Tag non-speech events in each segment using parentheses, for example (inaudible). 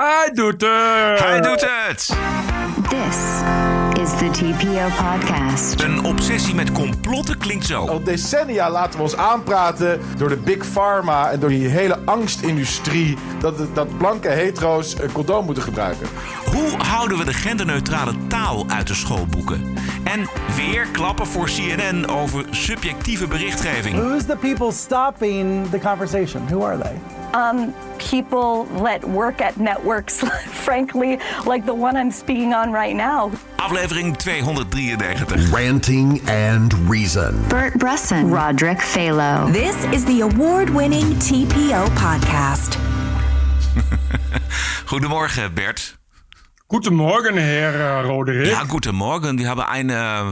Uh, Hij doet het! Hij doet het! This is the TPO podcast. Een obsessie met complotten klinkt zo. Al decennia laten we ons aanpraten door de big pharma en door die hele angstindustrie dat, dat blanke hetero's een condoom moeten gebruiken. Hoe houden we de genderneutrale taal uit de schoolboeken? En weer klappen voor CNN over subjectieve berichtgeving. Who's the people stopping the conversation? Who are they? um, people that work at networks, (laughs) frankly, like the one I'm speaking on right now. Aflevering 293. Ranting and Reason. Bert Bresson. Roderick Phalo. This is the award winning TPO podcast. (laughs) Goedemorgen, Bert. Goedemorgen, heer uh, Roderick. Ja, goedemorgen. We hebben een uh.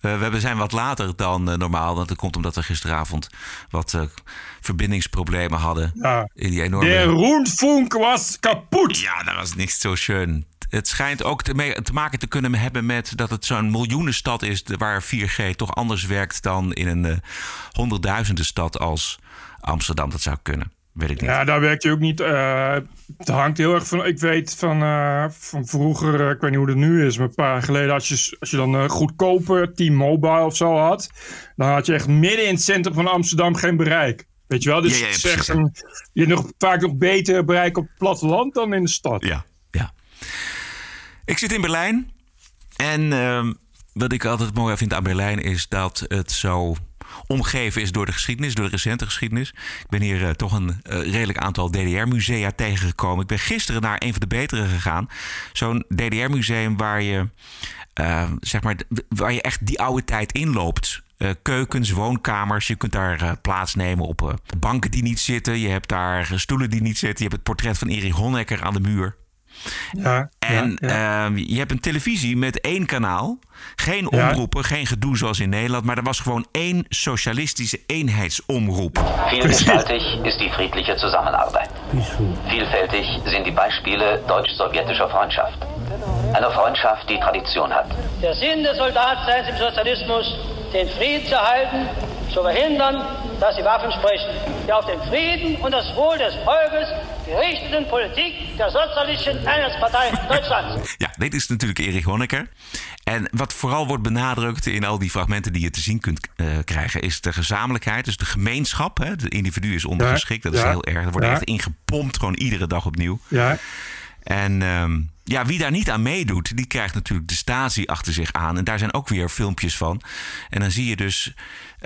Uh, we zijn wat later dan uh, normaal. Dat komt omdat we gisteravond wat verbindingsproblemen hadden. Ja. In die enorme... De rundfunk was kapot. Ja, dat was niet zo schön. Het schijnt ook te, te, maken te kunnen hebben met dat het zo'n miljoenenstad is... waar 4G toch anders werkt dan in een honderdduizenden stad als Amsterdam. Dat zou kunnen. Weet ik niet. Ja, daar werkt je ook niet. Uh, het hangt heel erg van. Ik weet van, uh, van vroeger, uh, ik weet niet hoe het nu is, maar een paar jaar geleden, als je, als je dan goedkope T-Mobile of zo had, dan had je echt midden in het centrum van Amsterdam geen bereik. Weet je wel? Dus ja, ja, ja, echt een, je hebt nog, vaak nog beter bereik op het platteland dan in de stad. Ja, ja. Ik zit in Berlijn en ehm, wat ik altijd mooi vind aan Berlijn is dat het zo omgeven is door de geschiedenis, door de recente geschiedenis. Ik ben hier uh, toch een uh, redelijk aantal DDR-musea tegengekomen. Ik ben gisteren naar een van de betere gegaan. Zo'n DDR-museum waar je, uh, zeg maar, waar je echt die oude tijd inloopt. keukens, woonkamers. Je kunt daar plaatsnemen op banken die niet zitten. Je hebt daar stoelen die niet zitten. Je hebt het portret van Erich Honecker aan de muur. Ja, en ja, ja. Uh, je hebt een televisie met één kanaal. Geen omroepen, ja. geen gedoe zoals in Nederland. Maar er was gewoon één socialistische eenheidsomroep. Vielgestaltig ist die friedliche Zusammenarbeit. Vielfältig sind die Beispiele deutsch-sowjetischer Freundschaft. Eine Freundschaft, die Tradition hat. Der Sinn des Soldatseins im Sozialismus, den Frieden zu halten, zu verhindern, dass die Waffen sprechen. Die auf den Frieden und das Wohl des Volkes gerichteten Politik der Sozialistischen Einheitspartei Deutschlands. (laughs) Ja, dit is natuurlijk Erich Honecker. En wat vooral wordt benadrukt in al die fragmenten die je te zien kunt uh, krijgen, is de gezamenlijkheid, dus de gemeenschap. Hè? De individu is ondergeschikt, dat is ja, heel erg. Er wordt ja. echt ingepompt, gewoon iedere dag opnieuw. Ja. En um, ja, wie daar niet aan meedoet, die krijgt natuurlijk de Stasi achter zich aan. En daar zijn ook weer filmpjes van. En dan zie je dus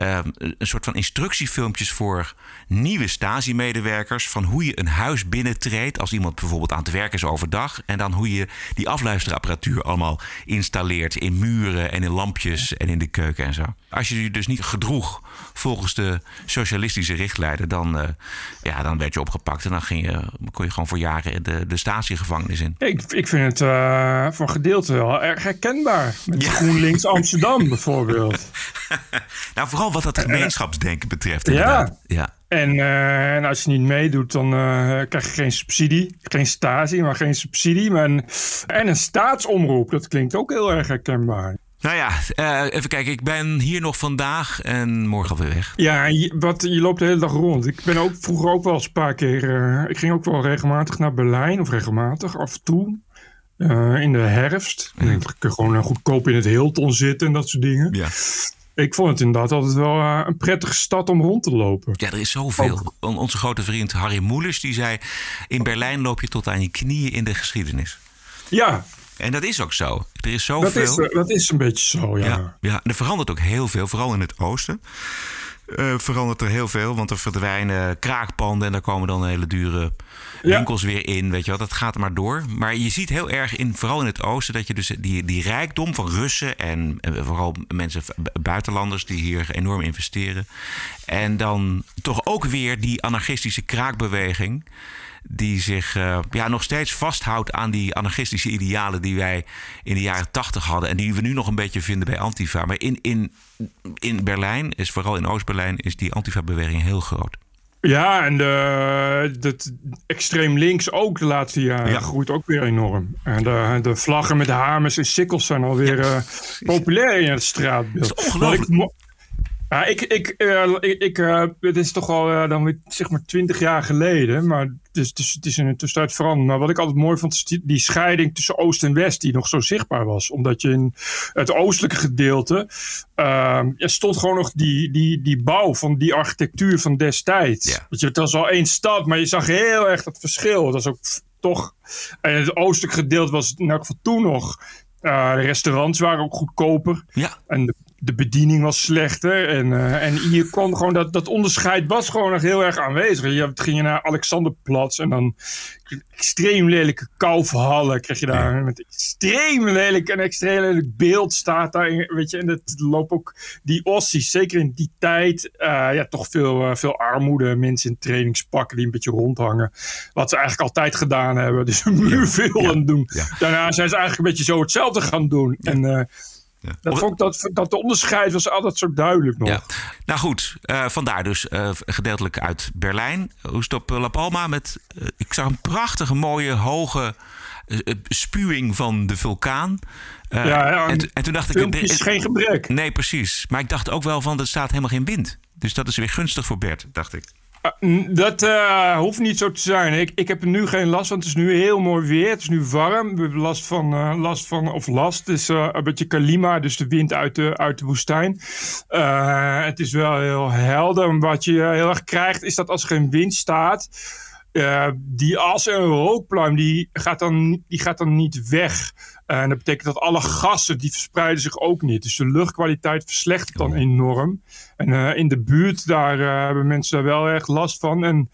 uh, een soort van instructiefilmpjes voor nieuwe Stasi-medewerkers. Van hoe je een huis binnentreedt als iemand bijvoorbeeld aan het werk is overdag. En dan hoe je die afluisterapparatuur allemaal installeert in muren en in lampjes en in de keuken en zo. Als je je dus niet gedroeg volgens de socialistische richtlijnen, dan, uh, ja, dan werd je opgepakt. En dan ging je, kon je gewoon voor jaren de, de Stasi-gevangenis in. Ik, ik vind het uh, voor gedeelte wel erg herkenbaar. Met ja. GroenLinks Amsterdam bijvoorbeeld. (laughs) nou, vooral wat dat gemeenschapsdenken betreft. Ja. ja. En, uh, en, als je niet meedoet, dan uh, krijg je geen subsidie. Geen stasi, maar geen subsidie. Maar een, en een staatsomroep, dat klinkt ook heel erg herkenbaar. Nou ja, uh, even kijken. Ik ben hier nog vandaag en morgen alweer weg. Ja, je, wat, je loopt de hele dag rond. Ik ben ook vroeger ook wel eens een paar keer... ik ging ook wel regelmatig naar Berlijn. Of regelmatig, af en toe. in de herfst. Ja. Dan kun gewoon goedkoop in het Hilton zitten en dat soort dingen. Ja. Ik vond het inderdaad altijd wel uh, een prettige stad om rond te lopen. Ja, er is zoveel. Ook. Onze grote vriend Harry Moelers die zei... in Berlijn loop je tot aan je knieën in de geschiedenis. Ja. En dat is ook zo. Er is zoveel. Dat is, dat is een beetje zo, ja. ja. Ja, en er verandert ook heel veel, vooral in het oosten. Uh, verandert er heel veel, want er verdwijnen kraakpanden... en daar komen dan hele dure winkels ja. weer in, weet je wel. Dat gaat er maar door. Maar je ziet heel erg, in, vooral in het oosten... dat je dus die, die rijkdom van Russen en, en vooral mensen, buitenlanders... die hier enorm investeren. En dan toch ook weer die anarchistische kraakbeweging... die zich uh, ja, nog steeds vasthoudt aan die anarchistische idealen... die wij in de jaren tachtig hadden... en die we nu nog een beetje vinden bij Antifa. Maar in, in, in Berlijn, is, vooral in Oost-Berlijn... is die Antifa-beweging heel groot. Ja, en de, de, extreem links ook de laatste jaren ja. groeit ook weer enorm. En de, de vlaggen met hamers en sikkels zijn alweer ja. uh, populair in het straatbeeld. Dat is ongelooflijk. Ja, ik, ik, uh, ik, ik uh, het is toch al uh, dan weer zeg maar twintig jaar geleden. Maar dus, dus het is in de tussentijd veranderd. Maar wat ik altijd mooi vond, is die, scheiding tussen Oost en West, die nog zo zichtbaar was. Omdat je in het oostelijke gedeelte. ehm, er stond gewoon nog die, die, die bouw van die architectuur van destijds. Ja. Weet je, het was al één stad, maar je zag heel erg dat verschil. Dat was ook toch. En het oostelijke gedeelte was in elk geval toen nog. eh, de restaurants waren ook goedkoper. Ja. En de, de bediening was slechter. En, eh, en hier kwam gewoon dat, dat onderscheid was gewoon nog heel erg aanwezig. Je ging je naar Alexanderplatz en dan extreem lelijke kalfhallen kreeg je daar. Met extreem lelijk en extreem lelijk beeld staat daar. Weet je, en dat loopt ook die ossies. Zeker in die tijd. eh, ja, toch veel, eh, veel armoede. Mensen in trainingspakken die een beetje rondhangen. Wat ze eigenlijk altijd gedaan hebben. Dus nu veel aan doen. Ja. Daarna zijn ze eigenlijk een beetje zo hetzelfde gaan doen. En dat, vond dat, dat de onderscheid was altijd zo duidelijk nog. Ja. Nou goed, eh, vandaar dus eh, gedeeltelijk uit Berlijn. Hoe is het op eh, La Palma? Met, ik zag een prachtige, mooie, hoge spuwing van de vulkaan. Ja, en, en toen dacht ik... Is geen gebrek. Nee, precies. Maar ik dacht ook wel van, er staat helemaal geen wind. Dus dat is weer gunstig voor Bert, dacht ik. Uh, Dat eh, hoeft niet zo te zijn. Ik, ik heb nu geen last van. Het is nu heel mooi weer. Het is nu warm. We hebben last van, eh, last van of last. Het is eh, een beetje kalima, dus de wind uit de, uit de woestijn. Eh, het is wel heel helder. Wat je heel erg krijgt, is dat als er geen wind staat. eh, die as en rookpluim die gaat, dan, die gaat dan niet weg. Eh, en dat betekent dat alle gassen die verspreiden zich ook niet. Dus de luchtkwaliteit verslechtert dan enorm. En eh, in de buurt daar eh, hebben mensen daar wel erg last van. En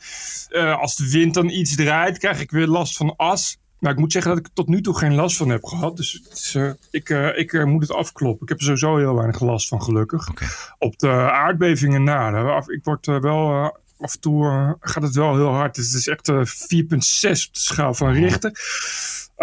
als de wind dan iets draait, krijg ik weer last van as. Maar ik moet zeggen dat ik er tot nu toe geen last van heb gehad. Dus het is, ik, ik moet het afkloppen. Ik heb er sowieso heel weinig last van, gelukkig. Op de aardbevingen na. Ik word wel... af en toe gaat het wel heel hard. Dus het is echt eh, 4,6 op de schaal van Richter.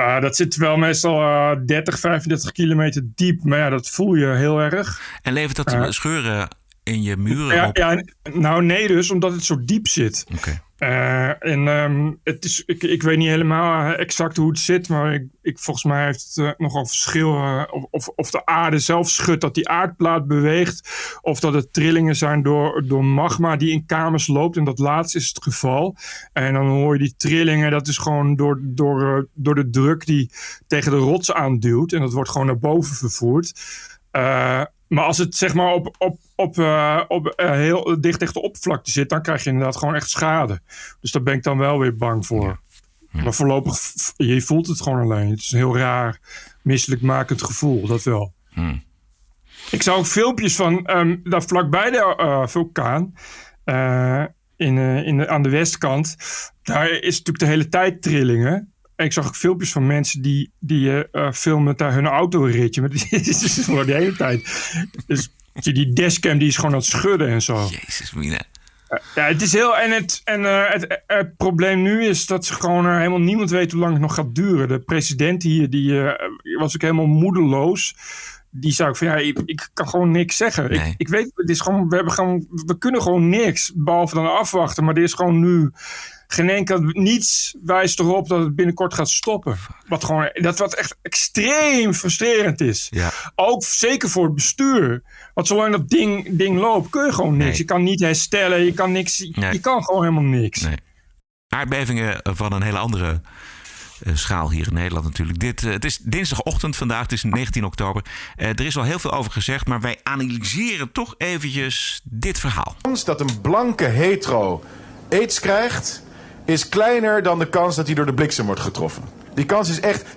Eh, dat zit wel meestal eh, 30, 35 kilometer diep. Maar ja, dat voel je heel erg. En levert dat Eh. scheuren in je muren Ja, op? ja, nou nee dus, omdat het zo diep zit. Oké. Eh, en ehm, het is, ik, ik weet niet helemaal eh, exact hoe het zit, maar ik, ik, volgens mij heeft het eh, nogal verschil of, of, of de aarde zelf schudt, dat die aardplaat beweegt, of dat het trillingen zijn door, door magma die in kamers loopt. En dat laatste is het geval. En dan hoor je die trillingen, dat is gewoon door, door, door de druk die tegen de rots aanduwt. En dat wordt gewoon naar boven vervoerd. Eh, maar als het zeg maar op, op, op, eh, op eh, heel dicht tegen de oppervlakte zit, dan krijg je inderdaad gewoon echt schade. Dus daar ben ik dan wel weer bang voor. Maar voorlopig, je voelt het gewoon alleen. Het is een heel raar, misselijkmakend gevoel, dat wel. Hmm. Ik zag ook filmpjes van ehm, daar vlakbij de vulkaan, in, in de, aan de westkant. Daar is natuurlijk de hele tijd trillingen. Ik zag ook filmpjes van mensen die, die eh, eh, filmen daar hun autoritje. Maar (laughs) die is gewoon de hele tijd. Dus die dashcam die is gewoon aan het schudden en zo. Jezus, Mina. Ja, het is heel. En, het, en eh, het, eh, het probleem nu is dat ze gewoon eh, helemaal niemand weet hoe lang het nog gaat duren. De president hier die, eh, was ook helemaal moedeloos. Die zei ook van ja, ik, ik kan gewoon niks zeggen. Nee. Ik, ik weet, het is gewoon, we, hebben gewoon, we kunnen gewoon niks. Behalve dan afwachten. Maar er is gewoon nu geen enkel. Niets wijst erop dat het binnenkort gaat stoppen. Wat gewoon, dat wat echt extreem frustrerend is. Ja. Ook zeker voor het bestuur. Want zolang dat ding, ding loopt, kun je gewoon niks. Nee. Je kan niet herstellen, je kan niks. Nee. Je kan gewoon helemaal niks. Nee. Aardbevingen van een hele andere eh, schaal hier in Nederland natuurlijk. Dit, eh, het is dinsdagochtend vandaag, het is 19 oktober. Eh, er is al heel veel over gezegd, maar wij analyseren toch eventjes dit verhaal. dat een blanke hetero aids krijgt, is kleiner dan de kans dat hij door de bliksem wordt getroffen. Die kans is echt 0,0000.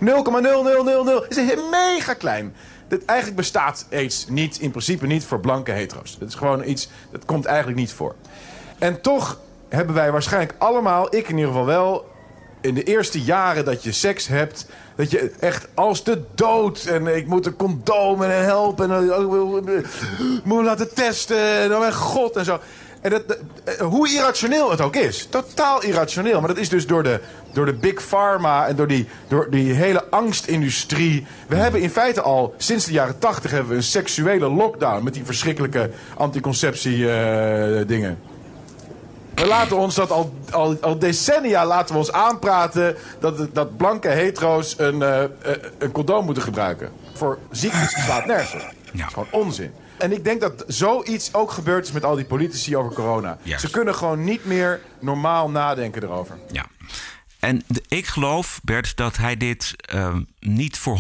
Is mega klein. Dat eigenlijk bestaat aids niet, in principe niet voor blanke hetero's. Dat is gewoon iets, dat komt eigenlijk niet voor. En toch hebben wij waarschijnlijk allemaal, ik in ieder geval wel, in de eerste jaren dat je seks hebt, dat je echt als de dood en ik moet een condoom en een help en eh, moet me laten testen en oh mijn god en zo. En dat, dat- eh, hoe irrationeel het ook is, totaal irrationeel. Maar dat is dus door de, door de big pharma en door die, door die hele angstindustrie. We hebben in feite al sinds de jaren tachtig hebben we een seksuele lockdown met die verschrikkelijke anticonceptie eh, dingen. We laten ons dat al, al, al decennia laten we ons aanpraten dat, dat blanke hetero's een, eh, een condoom moeten gebruiken. Voor ziektes slaat nergens. Dat is gewoon onzin. En ik denk dat zoiets ook gebeurd is met al die politici over corona. Juist. Ze kunnen gewoon niet meer normaal nadenken erover. Ja. En de- ik geloof, Bert, dat hij dit ehm, niet voor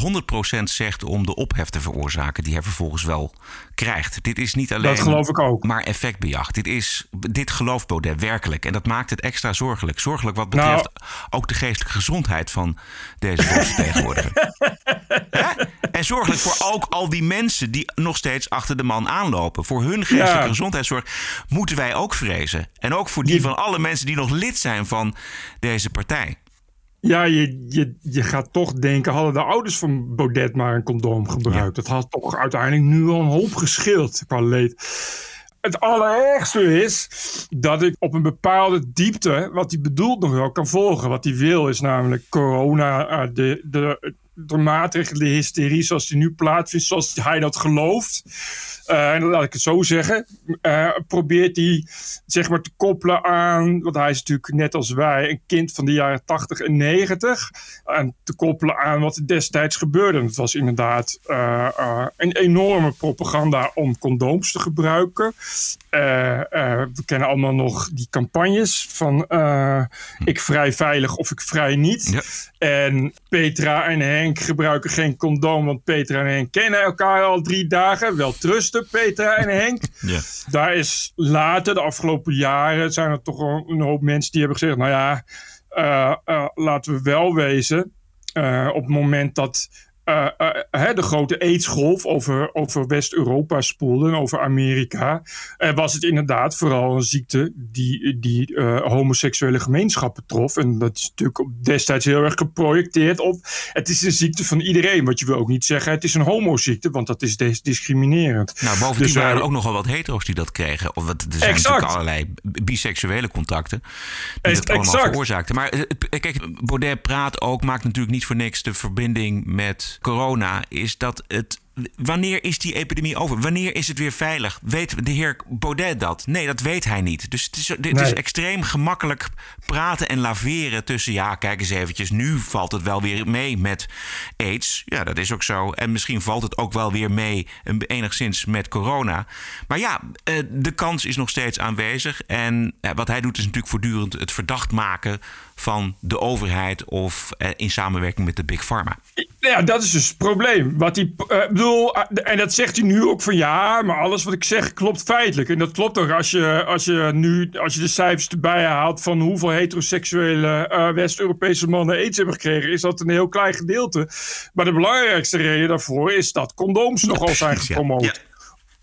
100% zegt om de ophef te veroorzaken die hij vervolgens wel krijgt. Dit is niet alleen Dat geloof ik ook. maar effectbejag. Dit, is, dit gelooft Baudet werkelijk. En dat maakt het extra zorgelijk. Zorgelijk wat Nou- betreft ook de geestelijke gezondheid van deze volksvertegenwoordiger. (laughs) En zorgelijk voor ook al die mensen die nog steeds achter de man aanlopen. Voor hun geestelijke Ja. gezondheidszorg moeten wij ook vrezen. En ook voor die van alle mensen die nog lid zijn van deze partij. Ja, je, je, je gaat toch denken, hadden de ouders van Baudet maar een condoom gebruikt. Dat had toch uiteindelijk nu al een hoop gescheeld qua leed. Het allerergste is dat ik op een bepaalde diepte, wat hij bedoelt, nog wel kan volgen. Wat hij wil is namelijk corona, eh, de, de, de maatregelen, de hysterie zoals die nu plaatsvindt, zoals hij dat gelooft. En laat ik het zo zeggen, eh, probeert hij zeg maar te koppelen aan, want hij is natuurlijk net als wij een kind van de jaren 80 en 90, en te koppelen aan wat er destijds gebeurde. Het was inderdaad eh, een enorme propaganda om condooms te gebruiken. We kennen allemaal nog die campagnes van ik vrij veilig of ik vrij niet. En Petra en Henk gebruiken geen condoom, want Petra en Henk kennen elkaar al drie dagen. Wel Petra en Henk. (laughs) Ja. Daar is later, de afgelopen jaren, zijn er toch een hoop mensen die hebben gezegd: Nou ja, eh, eh, laten we wel wezen. eh, op het moment dat eh, eh, hè, de grote aidsgolf over, over West-Europa spoelde en over Amerika, eh, was het inderdaad vooral een ziekte die, die homoseksuele gemeenschappen trof. En dat is natuurlijk destijds heel erg geprojecteerd op. Het is een ziekte van iedereen. Wat je wil ook niet zeggen, het is een homoziekte, want dat is discriminerend. Nou, bovendien Dus waren er ook nogal wat hetero's die dat kregen. Of wat, er zijn Exact. natuurlijk allerlei biseksuele contacten die dat allemaal veroorzaakten. Maar kijk, Baudet praat ook, maakt natuurlijk niet voor niks de verbinding met corona. Is dat het. Wanneer is die epidemie over? Wanneer is het weer veilig? Weet de heer Baudet dat? Nee, dat weet hij niet. Dus het is, dit is extreem gemakkelijk praten en laveren tussen... ja, kijk eens eventjes, nu valt het wel weer mee met aids. Ja, dat is ook zo. En misschien valt het ook wel weer mee enigszins met corona. Maar ja, eh, de kans is nog steeds aanwezig. En eh, wat hij doet is natuurlijk voortdurend het verdacht maken... van de overheid of eh, in samenwerking met de Big Pharma. Ja, dat is dus het probleem. Wat hij, ik bedoel, eh, en dat zegt hij nu ook van ja, maar alles wat ik zeg klopt feitelijk. En dat klopt ook als je, als je nu als je de cijfers erbij haalt van hoeveel heteroseksuele eh, West-Europese mannen aids hebben gekregen, is dat een heel klein gedeelte. Maar de belangrijkste reden daarvoor is dat condooms nogal zijn gepromoot. Ja.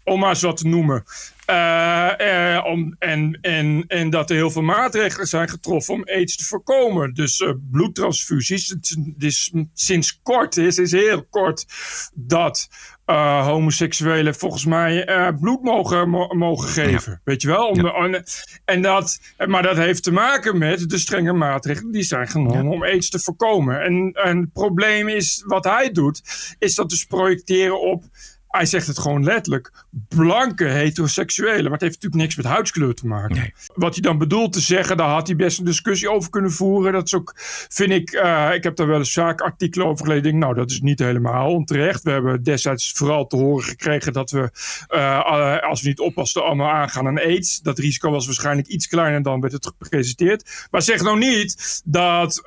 Om maar wat te noemen. Eh, eh, om, en, en, en dat er heel veel maatregelen zijn getroffen om aids te voorkomen. Dus eh, bloedtransfusies. Het is, sinds kort, is, is heel kort, dat eh, homoseksuelen volgens mij bloed mogen, mo- mogen geven. Weet je wel? Om de- en, en dat, maar dat heeft te maken met de strenge maatregelen die zijn genomen om aids te voorkomen. En, en het probleem is, wat hij doet, is dat dus projecteren op hij zegt het gewoon letterlijk. Blanke heteroseksuelen. Maar het heeft natuurlijk niks met huidskleur te maken. Wat hij dan bedoelt te zeggen, daar had hij best een discussie over kunnen voeren. Dat is ook, vind ik, eh, ik heb daar wel eens vaak artikelen over gelezen. Ik denk, nou, dat is niet helemaal onterecht. We hebben destijds vooral te horen gekregen dat we, eh, eh, als we niet oppassen, allemaal aangaan aan aids. Dat risico was waarschijnlijk iets kleiner dan werd het gepresenteerd. Maar zeg nou niet dat,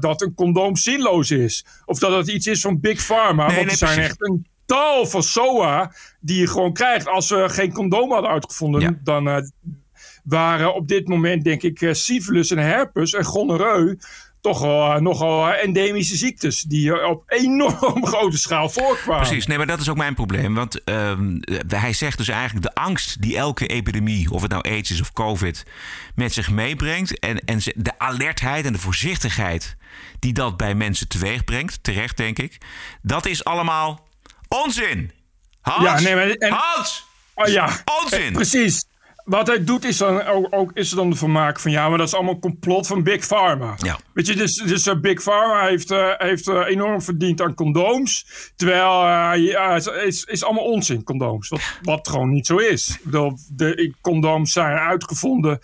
dat een condoom zinloos is. Of dat het iets is van Big Pharma. Nee, want nee, er zijn precies. echt een tal van SOA die je gewoon krijgt. Als we geen condoom hadden uitgevonden, Ja. dan eh, waren op dit moment, denk ik, eh, syphilis en herpes en gonoreu toch wel eh, nogal endemische ziektes die op enorm (laughs) grote schaal voorkwamen. Precies, nee, maar dat is ook mijn probleem. Want ehm, eh, hij zegt dus eigenlijk de angst die elke epidemie, of het nou AIDS is of COVID, met zich meebrengt. En, en ze- de alertheid en de voorzichtigheid die dat bij mensen teweeg brengt, terecht denk ik. Dat is allemaal onzin. Hans, Ja, nee, maar- en- Hans, Oh, ja, onzin. Eh, precies. Wat hij doet is dan ook, ook is er dan de vermaak van ja, maar dat is allemaal complot van Big Pharma. Ja. Weet je, dus, dus eh, Big Pharma heeft, eh, heeft enorm verdiend aan condooms. Terwijl ja, het is, is allemaal onzin, condooms. Wat, wat gewoon niet zo is. Ik bedoel, de condooms zijn uitgevonden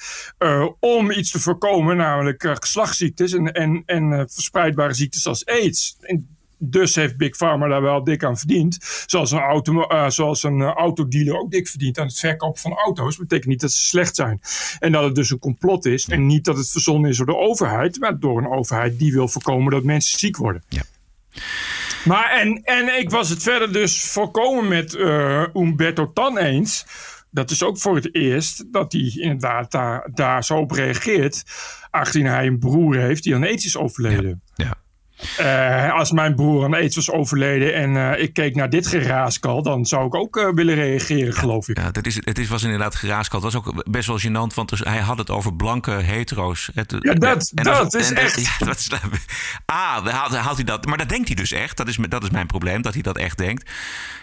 om iets te voorkomen, namelijk geslachtsziektes en, en, en verspreidbare ziektes als AIDS. En dus heeft Big Pharma daar wel dik aan verdiend. Zoals een, auto, uh, zoals een uh, autodealer ook dik verdient aan het verkopen van auto's. betekent niet dat ze slecht zijn. En dat het dus een complot is. En niet dat het verzonnen is door de overheid. Maar door een overheid die wil voorkomen dat mensen ziek worden. Ja. Maar en, en ik was het verder dus volkomen met uh, Umberto Tan eens. Dat is ook voor het eerst dat hij inderdaad daar, daar zo op reageert. Aangezien hij een broer heeft die aan aids is overleden. Ja. ja. Uh, als mijn broer aan aids was overleden en uh, ik keek naar dit geraaskal, dan zou ik ook uh, willen reageren, geloof ik. Ja, dat is, het is, was inderdaad geraaskal. Het was ook best wel gênant, want dus, hij had het over blanke hetero's. Het, ja, dat, en, dat en, is en, echt. (laughs) Ja, dat is, ah, haalt, haalt hij dat. Maar dat denkt hij dus echt. Dat is, dat is mijn probleem, dat hij dat echt denkt.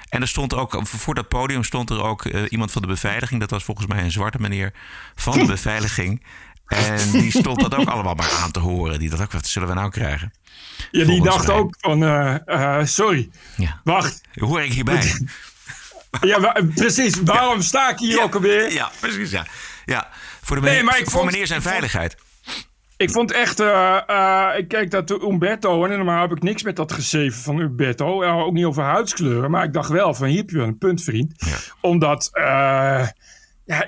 En er stond ook, voor dat podium stond er ook iemand van de beveiliging. Dat was volgens mij een zwarte meneer van de (laughs) beveiliging. En die stond dat ook allemaal maar aan te horen. Die dacht ook, wat zullen we nou krijgen? Ja, die dacht mij. ook van, uh, uh, sorry, ja. wacht. Hoor ik hierbij? (laughs) ja, precies. Waarom ja. sta ik hier ja. ook alweer? Ja, precies, ja. ja. Voor, de meneer, nee, maar ik voor vond, meneer zijn veiligheid. Ik vond echt, uh, ik kijk dat Umberto, en normaal heb ik niks met dat gezeven van Umberto, ook niet over huidskleuren, maar ik dacht wel van hier heb je wel een punt, vriend. Ja. Omdat, ja,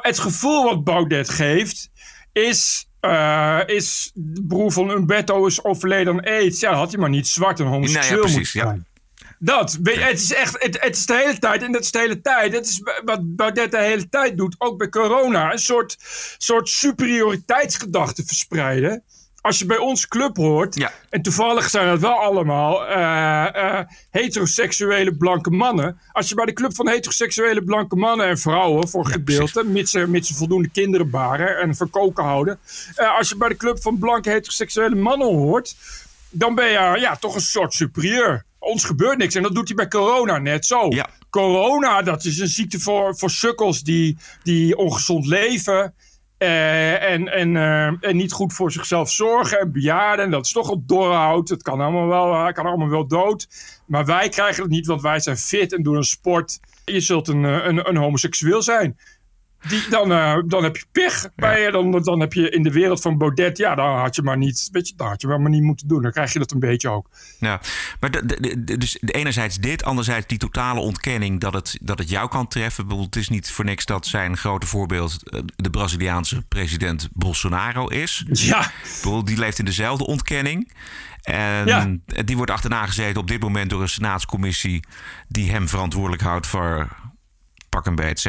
het gevoel wat Baudet geeft, is uh, is de broer van Umberto is overleden aan aids. Ja, had hij maar niet zwart en homoseksueel nou ja, precies, moeten zijn. Dat, het is echt, het, het, is de hele tijd, en dat is de hele tijd, het is wat Baudet de hele tijd doet, ook bij corona, een soort, soort superioriteitsgedachte verspreiden als je bij ons club hoort, ja. en toevallig zijn het wel allemaal uh, uh, heteroseksuele blanke mannen. Als je bij de club van heteroseksuele blanke mannen en vrouwen, voor ja, gedeelte, mits mits ze voldoende kinderen baren en verkoken houden. Uh, als je bij de club van blanke heteroseksuele mannen hoort, dan ben je ja, toch een soort superieur. Ons gebeurt niks en dat doet hij bij corona net zo. Ja. Corona, dat is een ziekte voor, voor sukkels die, die ongezond leven. Uh, en, en, uh, en niet goed voor zichzelf zorgen. En bejaarden. En dat is toch al doorhout. Het kan allemaal, wel, kan allemaal wel dood. Maar wij krijgen het niet, want wij zijn fit en doen een sport. Je zult een, een, een homoseksueel zijn. Die, dan, dan heb je pech. Bij, dan, dan heb je in de wereld van Baudet. Ja, dan had je maar niet. Weet je, dan had je maar niet moeten doen. Dan krijg je dat een beetje ook. Ja, maar de, de, de, dus enerzijds dit, anderzijds die totale ontkenning dat het, dat het jou kan treffen. Het is niet voor niks dat zijn grote voorbeeld de Braziliaanse president Bolsonaro is. Ja. Die leeft in dezelfde ontkenning. En ja. die wordt achterna gezeten op dit moment door een senaatscommissie die hem verantwoordelijk houdt voor pak een beet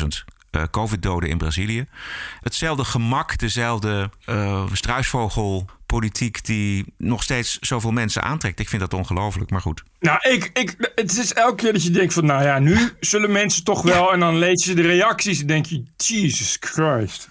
600.000 uh, COVID-doden in Brazilië. Hetzelfde gemak, dezelfde uh, struisvogelpolitiek die nog steeds zoveel mensen aantrekt. Ik vind dat ongelooflijk, maar goed. Nou, ik, ik, het is elke keer dat je denkt van, nou ja, nu (laughs) zullen mensen toch wel... Ja. En dan lees je de reacties en denk je, Jesus Christ.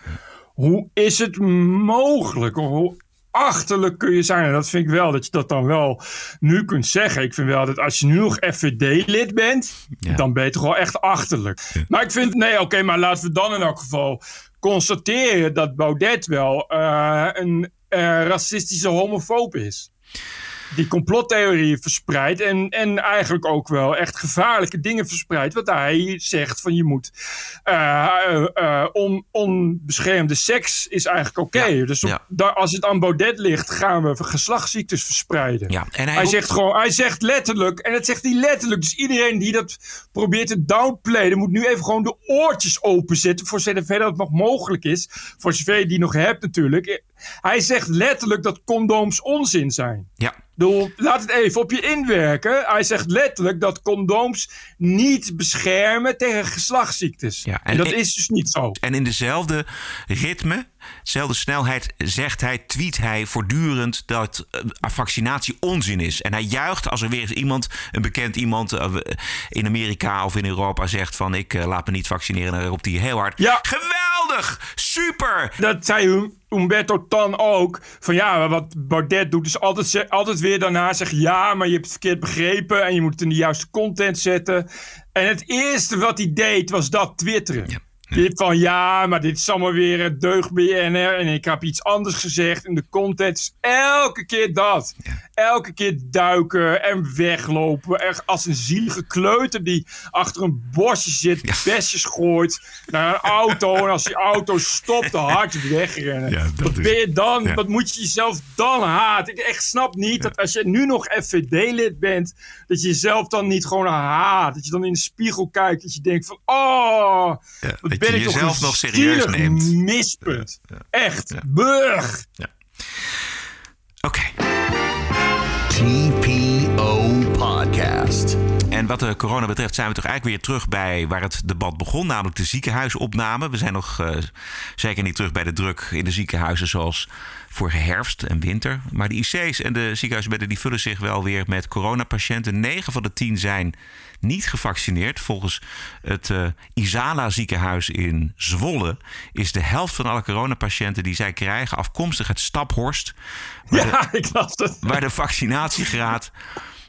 Hoe is het mogelijk? Hoe achterlijk kun je zijn. En dat vind ik wel, dat je dat dan wel nu kunt zeggen. Ik vind wel dat als je nu nog FVD-lid bent, ja. dan ben je toch wel echt achterlijk. Ja. Maar ik vind, nee, oké, okay, maar laten we dan in elk geval constateren dat Baudet wel uh, een uh, racistische homofoob is die complottheorie verspreidt. En, en eigenlijk ook wel echt gevaarlijke dingen verspreidt. Wat hij zegt van je moet uh, uh, on, onbeschermde seks is eigenlijk oké. Okay. Ja, dus op, ja. daar, als het aan Baudet ligt, gaan we geslachtsziektes verspreiden. Ja, en hij, hij zegt gewoon, hij zegt letterlijk, en dat zegt hij letterlijk. Dus iedereen die dat probeert te downplayen, moet nu even gewoon de oortjes openzetten. Voor zover dat nog mogelijk is. Voor zover je die nog hebt natuurlijk. Hij zegt letterlijk dat condooms onzin zijn. Ja. Doe, laat het even op je inwerken. Hij zegt letterlijk dat condooms niet beschermen tegen geslachtsziektes. Ja, en, en dat in, is dus niet zo. En in dezelfde ritme, dezelfde snelheid, zegt hij, tweet hij voortdurend dat uh, vaccinatie onzin is. En hij juicht als er weer eens iemand, een bekend iemand uh, in Amerika of in Europa zegt van ik uh, laat me niet vaccineren. En dan roept hij heel hard. Ja. Geweldig! Super! Dat zei Umberto Tan ook. Van ja, wat Baudet doet is altijd, altijd weer daarna zeggen... ja, maar je hebt het verkeerd begrepen... en je moet het in de juiste content zetten. En het eerste wat hij deed was dat twitteren. Ja. Dit van ja, maar dit is allemaal weer een deug BNR... en ik heb iets anders gezegd in de content. Elke keer dat. Elke keer duiken en weglopen. Echt als een zielige kleuter die achter een bosje zit, besjes gooit naar een auto. en als die auto stopt, te hard wegrennen. Ja, wat is- ben je dan? ja. Wat moet je jezelf dan haat? Ik echt snap niet dat als je nu nog FVD-lid bent, dat je jezelf dan niet gewoon haat. Dat je dan in de spiegel kijkt, dat je denkt van, oh, dat ben je jezelf een nog serieus neemt. mispunt. Echt, burg. Oké. TPO Podcast. En wat de corona betreft zijn we toch eigenlijk weer terug bij waar het debat begon, namelijk de ziekenhuisopname. We zijn nog eh, zeker niet terug bij de druk in de ziekenhuizen zoals vorige herfst en winter. Maar de IC's en de ziekenhuisbedden die vullen zich wel weer met coronapatiënten. 9 van de 10 zijn niet gevaccineerd. Volgens het eh, Isala ziekenhuis in Zwolle is de helft van alle coronapatiënten die zij krijgen afkomstig uit Staphorst. De- Ja, (laughs) ik las het. waar de vaccinatiegraad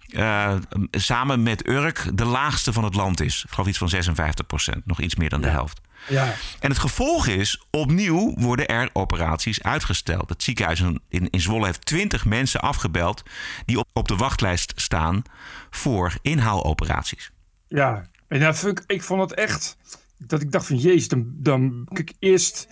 eh, samen met Urk de laagste van het land is. Ik geloof iets van 56 procent, nog iets meer dan de helft. Ja. En het gevolg is, opnieuw worden er operaties uitgesteld. Het ziekenhuis in, in Zwolle heeft 20 mensen afgebeld die op, op de wachtlijst staan voor inhaaloperaties. Ja, en dat ik, ik vond het echt, dat ik dacht van, jezus, dan, dan kijk, eerst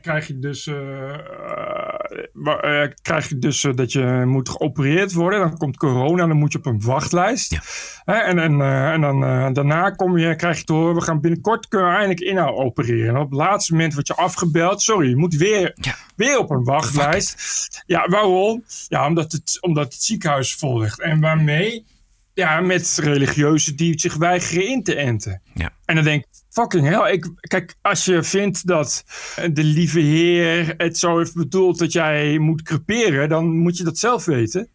krijg je dus, eh, eh, eh, krijg je dus dat je moet geopereerd worden. Dan komt corona, dan moet je op een wachtlijst. En en, en dan, daarna kom je, krijg je te horen, we gaan binnenkort kunnen we eindelijk inhaal opereren. En op het laatste moment word je afgebeld. Sorry, je moet weer, weer op een wachtlijst. Ja, waarom? Ja, omdat het, omdat het ziekenhuis vol ligt. En waarmee? Ja, met religieuzen die zich weigeren in te enten. Ja. En dan denk ik, fucking hell. Ik, kijk, als je vindt dat de lieve heer het zo heeft bedoeld dat jij moet creperen, dan moet je dat zelf weten.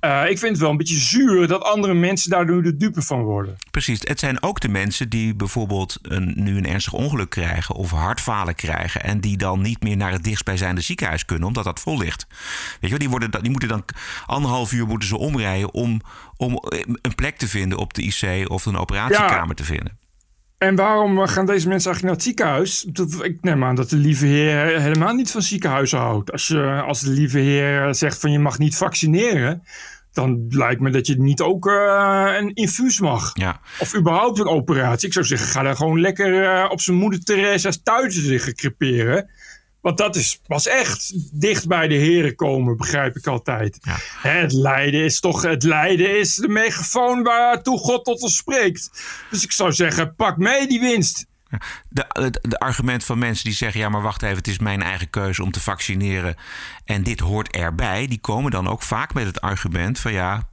Eh, ik vind het wel een beetje zuur dat andere mensen daardoor de dupe van worden. Precies, het zijn ook de mensen die bijvoorbeeld een, nu een ernstig ongeluk krijgen of hartfalen krijgen en die dan niet meer naar het dichtstbijzijnde ziekenhuis kunnen omdat dat vol ligt. Weet je wel, die, worden, die moeten dan anderhalf uur moeten ze omrijden om, om een plek te vinden op de IC of een operatiekamer te vinden. En waarom gaan deze mensen eigenlijk naar het ziekenhuis? Ik neem aan dat de lieve heer helemaal niet van ziekenhuizen houdt. Als, je, als de lieve heer zegt van je mag niet vaccineren, dan lijkt me dat je niet ook eh, een infuus mag. Ja. Of überhaupt een operatie. Ik zou zeggen, ga daar gewoon lekker eh, op zijn moeder Theresa's thuis liggen creperen. Want dat is pas echt dicht bij de heren komen, begrijp ik altijd. Het lijden is toch, het lijden is de megafoon waartoe God tot ons spreekt. Dus ik zou zeggen, pak mee die winst. De, de, de argument van mensen die zeggen: ja, maar wacht even, het is mijn eigen keuze om te vaccineren. En dit hoort erbij. Die komen dan ook vaak met het argument van ja,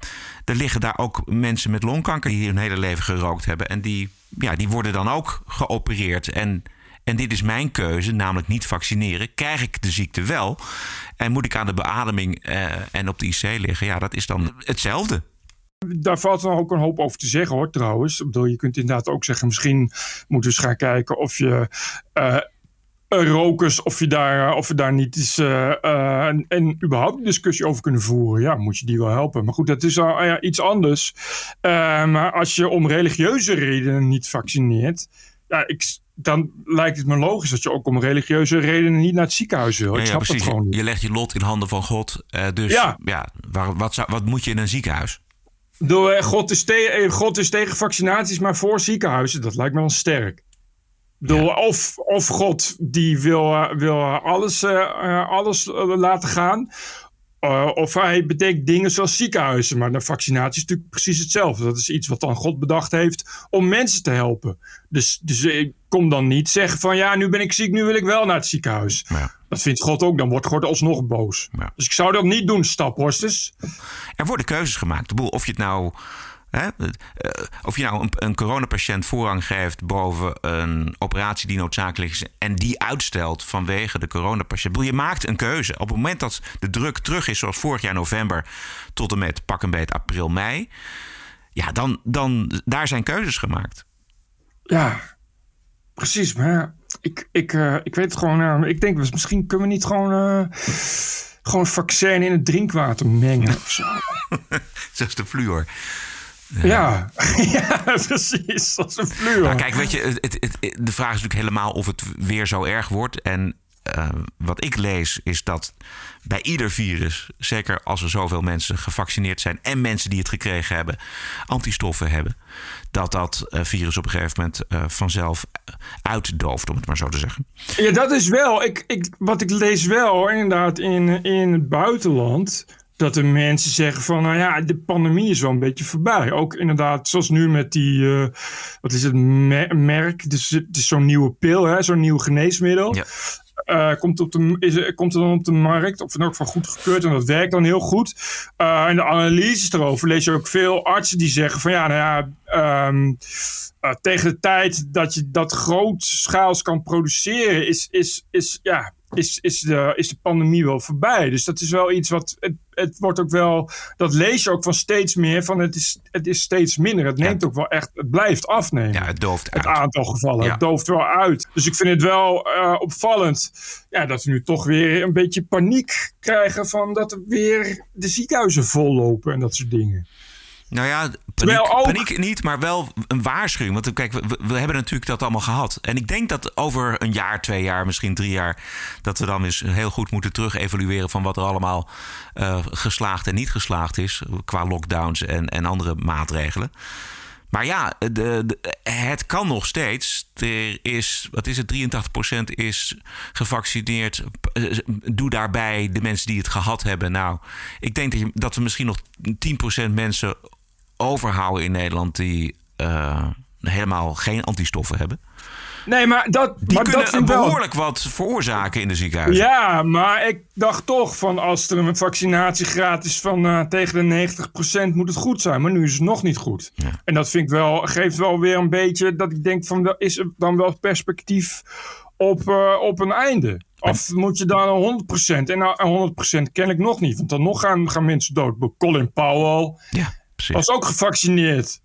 er liggen daar ook mensen met longkanker die hun hele leven gerookt hebben. En die, ja, die worden dan ook geopereerd. En, en dit is mijn keuze, namelijk niet vaccineren. Krijg ik de ziekte wel? En moet ik aan de beademing eh, en op de IC liggen? Ja, dat is dan hetzelfde. Daar valt dan ook een hoop over te zeggen hoor, trouwens. Ik bedoel, je kunt inderdaad ook zeggen, misschien moeten we eens gaan kijken of je eh, rokers, of je daar, of we daar niet eens eh, en, überhaupt een discussie over kunnen voeren. Ja, moet je die wel helpen. Maar goed, dat is al ja, iets anders. Maar als je om religieuze redenen niet vaccineert, ja, ik, dan lijkt het me logisch dat je ook om religieuze redenen niet naar het ziekenhuis wil. Ik Ja, ja, snap dat gewoon niet. Je legt je lot in handen van God. eh, dus Ja. ja, waar, wat, zou, wat moet je in een ziekenhuis? Bedoel, eh, God, is te- eh, God is tegen vaccinaties, maar voor ziekenhuizen. Dat lijkt me wel sterk. Bedoel, of, of God die wil, wil alles, alles laten gaan. Eh, of hij betekent dingen zoals ziekenhuizen. Maar de vaccinatie is natuurlijk precies hetzelfde. Dat is iets wat dan God bedacht heeft om mensen te helpen. Dus, dus ik kom dan niet zeggen van ja, nu ben ik ziek, nu wil ik wel naar het ziekenhuis. Dat vindt God ook, dan wordt God alsnog boos. Dus ik zou dat niet doen, staphorsters. Er worden keuzes gemaakt. Of je het nou. Hè, eh, of je nou een, een coronapatiënt voorrang geeft boven een operatie die noodzakelijk is en die uitstelt vanwege de coronapatiënt. Je maakt een keuze. Op het moment dat de druk terug is, zoals vorig jaar november tot en met pak een beet april, mei. Ja, dan, dan daar zijn keuzes gemaakt. Ja, precies. Maar ik, ik, eh, ik weet het gewoon. eh, ik denk, misschien kunnen we niet gewoon, eh, gewoon vaccin in het drinkwater mengen of zo. (laughs) Zoals de fluor. Ja, (laughs) ja precies. Als een fluor. Nou, kijk, weet je, het, het, het- de vraag is natuurlijk helemaal of het weer zo erg wordt. En eh, wat ik lees is dat bij ieder virus, zeker als er zoveel mensen gevaccineerd zijn en mensen die het gekregen hebben, antistoffen hebben, dat dat eh, virus op een gegeven moment eh, vanzelf uitdooft, om het maar zo te zeggen. Ja, dat is wel. Ik, ik, wat ik lees wel, inderdaad, in, in het buitenland. Dat de mensen zeggen van, nou ja, de pandemie is wel een beetje voorbij. Ook inderdaad, zoals nu met die, eh, wat is het, mer- merk. Dus het is zo'n nieuwe pil, hè, zo'n nieuw geneesmiddel. Eh, komt, op de, is, er- komt er dan op de markt, of in elk geval goedgekeurd, en dat werkt dan heel goed. Eh en de analyses erover lees je ook veel artsen die zeggen van ja, nou ja, ehm, eh, tegen de tijd dat je dat grootschaals kan produceren, is, is, is, ja, is, is, de, is de pandemie wel voorbij. Dus dat is wel iets wat. Het, het wordt ook wel. Dat lees je ook van steeds meer. Van het is, het is steeds minder. Het neemt ook wel echt. Het blijft afnemen. Ja, het dooft Het uit. aantal gevallen. Ja. Het dooft wel uit. Dus ik vind het wel eh, opvallend. Ja, dat we nu toch weer een beetje paniek krijgen. van dat er weer de ziekenhuizen vollopen en dat soort dingen. Nou ja, paniek, ook- paniek niet, maar wel een waarschuwing. Want kijk, we, we hebben natuurlijk dat allemaal gehad. En ik denk dat over een jaar, twee jaar, misschien drie jaar... dat we dan eens heel goed moeten terug evalueren... van wat er allemaal eh, geslaagd en niet geslaagd is... qua lockdowns en, en andere maatregelen. Maar ja, de, de- het kan nog steeds. Er is, wat is het, 83% is gevaccineerd. Doe daarbij de mensen die het gehad hebben. Nou, ik denk dat, je, dat we misschien nog 10% mensen overhouden in Nederland die eh, helemaal geen antistoffen hebben. Nee, maar dat, Die maar dat kunnen wel- behoorlijk wat veroorzaken in de ziekenhuizen. Ja, maar ik dacht toch van als er een vaccinatiegraad is van eh, tegen de 90% moet het goed zijn. Maar nu is het nog niet goed. En dat vind ik wel, geeft wel weer een beetje dat ik denk van is er dan wel perspectief op, eh, op een einde? Of moet je dan 100%? En nou, 100% ken ik nog niet, want dan nog gaan, gaan mensen dood. Colin Powell was ook gevaccineerd.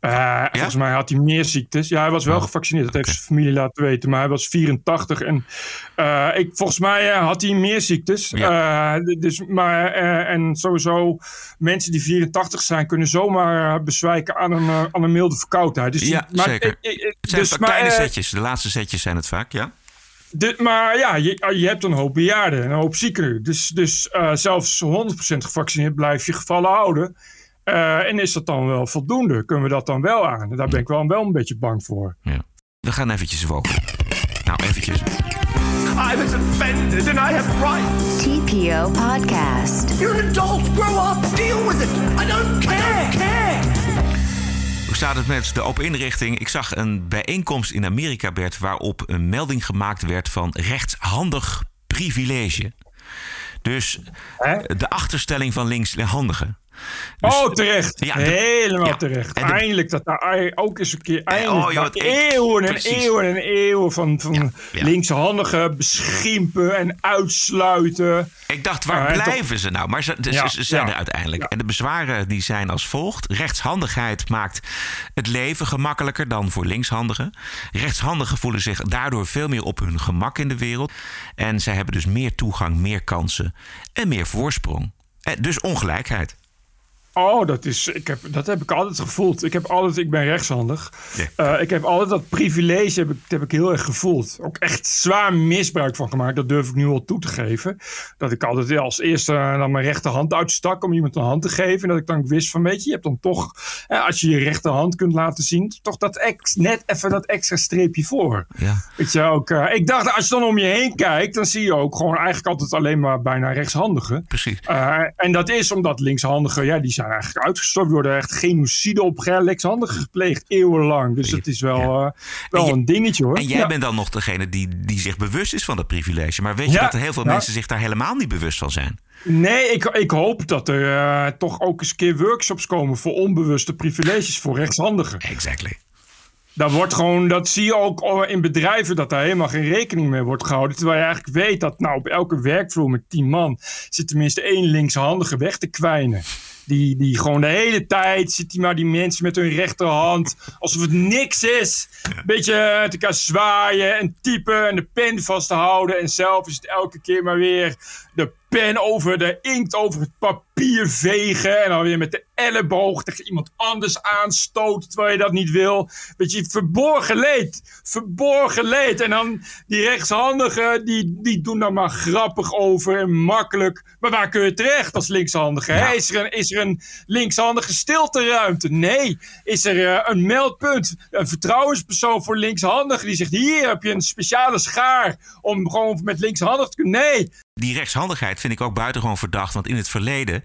Eh, Volgens mij had hij meer ziektes. Ja, hij was wel gevaccineerd. Dat heeft zijn familie laten weten. Maar hij was 84. En eh, ik, volgens mij eh, had hij meer ziektes. Dus, maar, en sowieso, mensen die 84 zijn... kunnen zomaar bezwijken aan een, aan een milde verkoudheid. Dus, Ja, maar, zeker. Het zijn dus, maar, kleine setjes. De laatste setjes zijn het vaak, ja. maar ja, je, je hebt een hoop bejaarden en een hoop ziekeren. Dus, dus zelfs 100% gevaccineerd blijf je gevallen houden. Eh, en is dat dan wel voldoende? Kunnen we dat dan wel aan? Daar ben ik wel, wel een beetje bang voor. We gaan eventjes woken. Nou, eventjes. I was offended and I have rights. TPO Podcast. You're an adult. Grow up. Deal with it. I don't care. care. Hoe staat het met de open inrichting? Ik zag een bijeenkomst in Amerika, Bert, waarop een melding gemaakt werd van rechtshandig privilege. Dus de achterstelling van linkshandigen. Dus- oh, terecht. Ja, Helemaal ja. terecht. En Eindelijk dat daar ook eens een keer... Eindelijk oh, joh, na het- eeuwen en precies. eeuwen en eeuwen van, van linkse handigen beschimpen en uitsluiten. Ik dacht, waar en blijven ze nou? Maar ze, ze- Ja, ze zijn ja. er uiteindelijk. En de bezwaren die zijn als volgt. Rechtshandigheid maakt het leven gemakkelijker dan voor linkshandigen. Rechtshandigen voelen zich daardoor veel meer op hun gemak in de wereld. En zij hebben dus meer toegang, meer kansen en meer voorsprong. Eh, Dus ongelijkheid. Oh, dat, is, ik heb, dat heb ik altijd gevoeld. Ik, heb altijd, ik ben rechtshandig. Eh, ik heb altijd dat privilege heb ik, heb ik heel erg gevoeld. Ook echt zwaar misbruik van gemaakt. Dat durf ik nu al toe te geven. Dat ik altijd als eerste dan mijn rechterhand uitstak om iemand een hand te geven. En dat ik dan wist van, weet je, je hebt dan toch... eh, als je je rechterhand kunt laten zien... toch dat ex, net even dat extra streepje voor. Ja. Weet je ook, eh, ik dacht, als je dan om je heen kijkt... dan zie je ook gewoon eigenlijk altijd alleen maar bijna rechtshandigen. Precies. Eh, en dat is omdat linkshandigen, ja, die zijn eigenlijk uitgestorven. Er worden echt genocide op linkshandigen gepleegd, eeuwenlang. Dus dat is wel, eh, wel een dingetje hoor. En jij Ja. bent dan nog degene die, die zich bewust is van dat privilege. Maar weet je dat er heel veel mensen zich daar helemaal niet bewust van zijn? Nee, ik, ik hoop dat er eh, toch ook eens een keer workshops komen voor onbewuste privileges voor rechtshandigen. Exactly. Dat wordt gewoon, dat zie je ook al in bedrijven dat daar helemaal geen rekening mee wordt gehouden. Terwijl je eigenlijk weet dat nou op elke werkvloer met tien man zit tenminste één linkshandige weg te kwijnen. Die, die gewoon de hele tijd zit die maar die mensen met hun rechterhand alsof het niks is. Een beetje eh, te elkaar zwaaien en typen en de pen vast te houden. En zelf is het elke keer maar weer de pen over de inkt over het papier vegen. En dan weer met de elleboog tegen iemand anders aanstoten terwijl je dat niet wil. Weet je, verborgen leed. Verborgen leed. En dan die rechtshandigen, die, die doen daar maar grappig over en makkelijk. Maar waar kun je terecht als linkshandige? Is, er een, is er een linkshandige stilteruimte? Nee. Is er eh, een meldpunt? Een vertrouwenspersoon voor linkshandigen die zegt: hier heb je een speciale schaar om gewoon met linkshandig te kunnen? Nee. Die rechtshandigheid vind ik ook buitengewoon verdacht. Want in het verleden.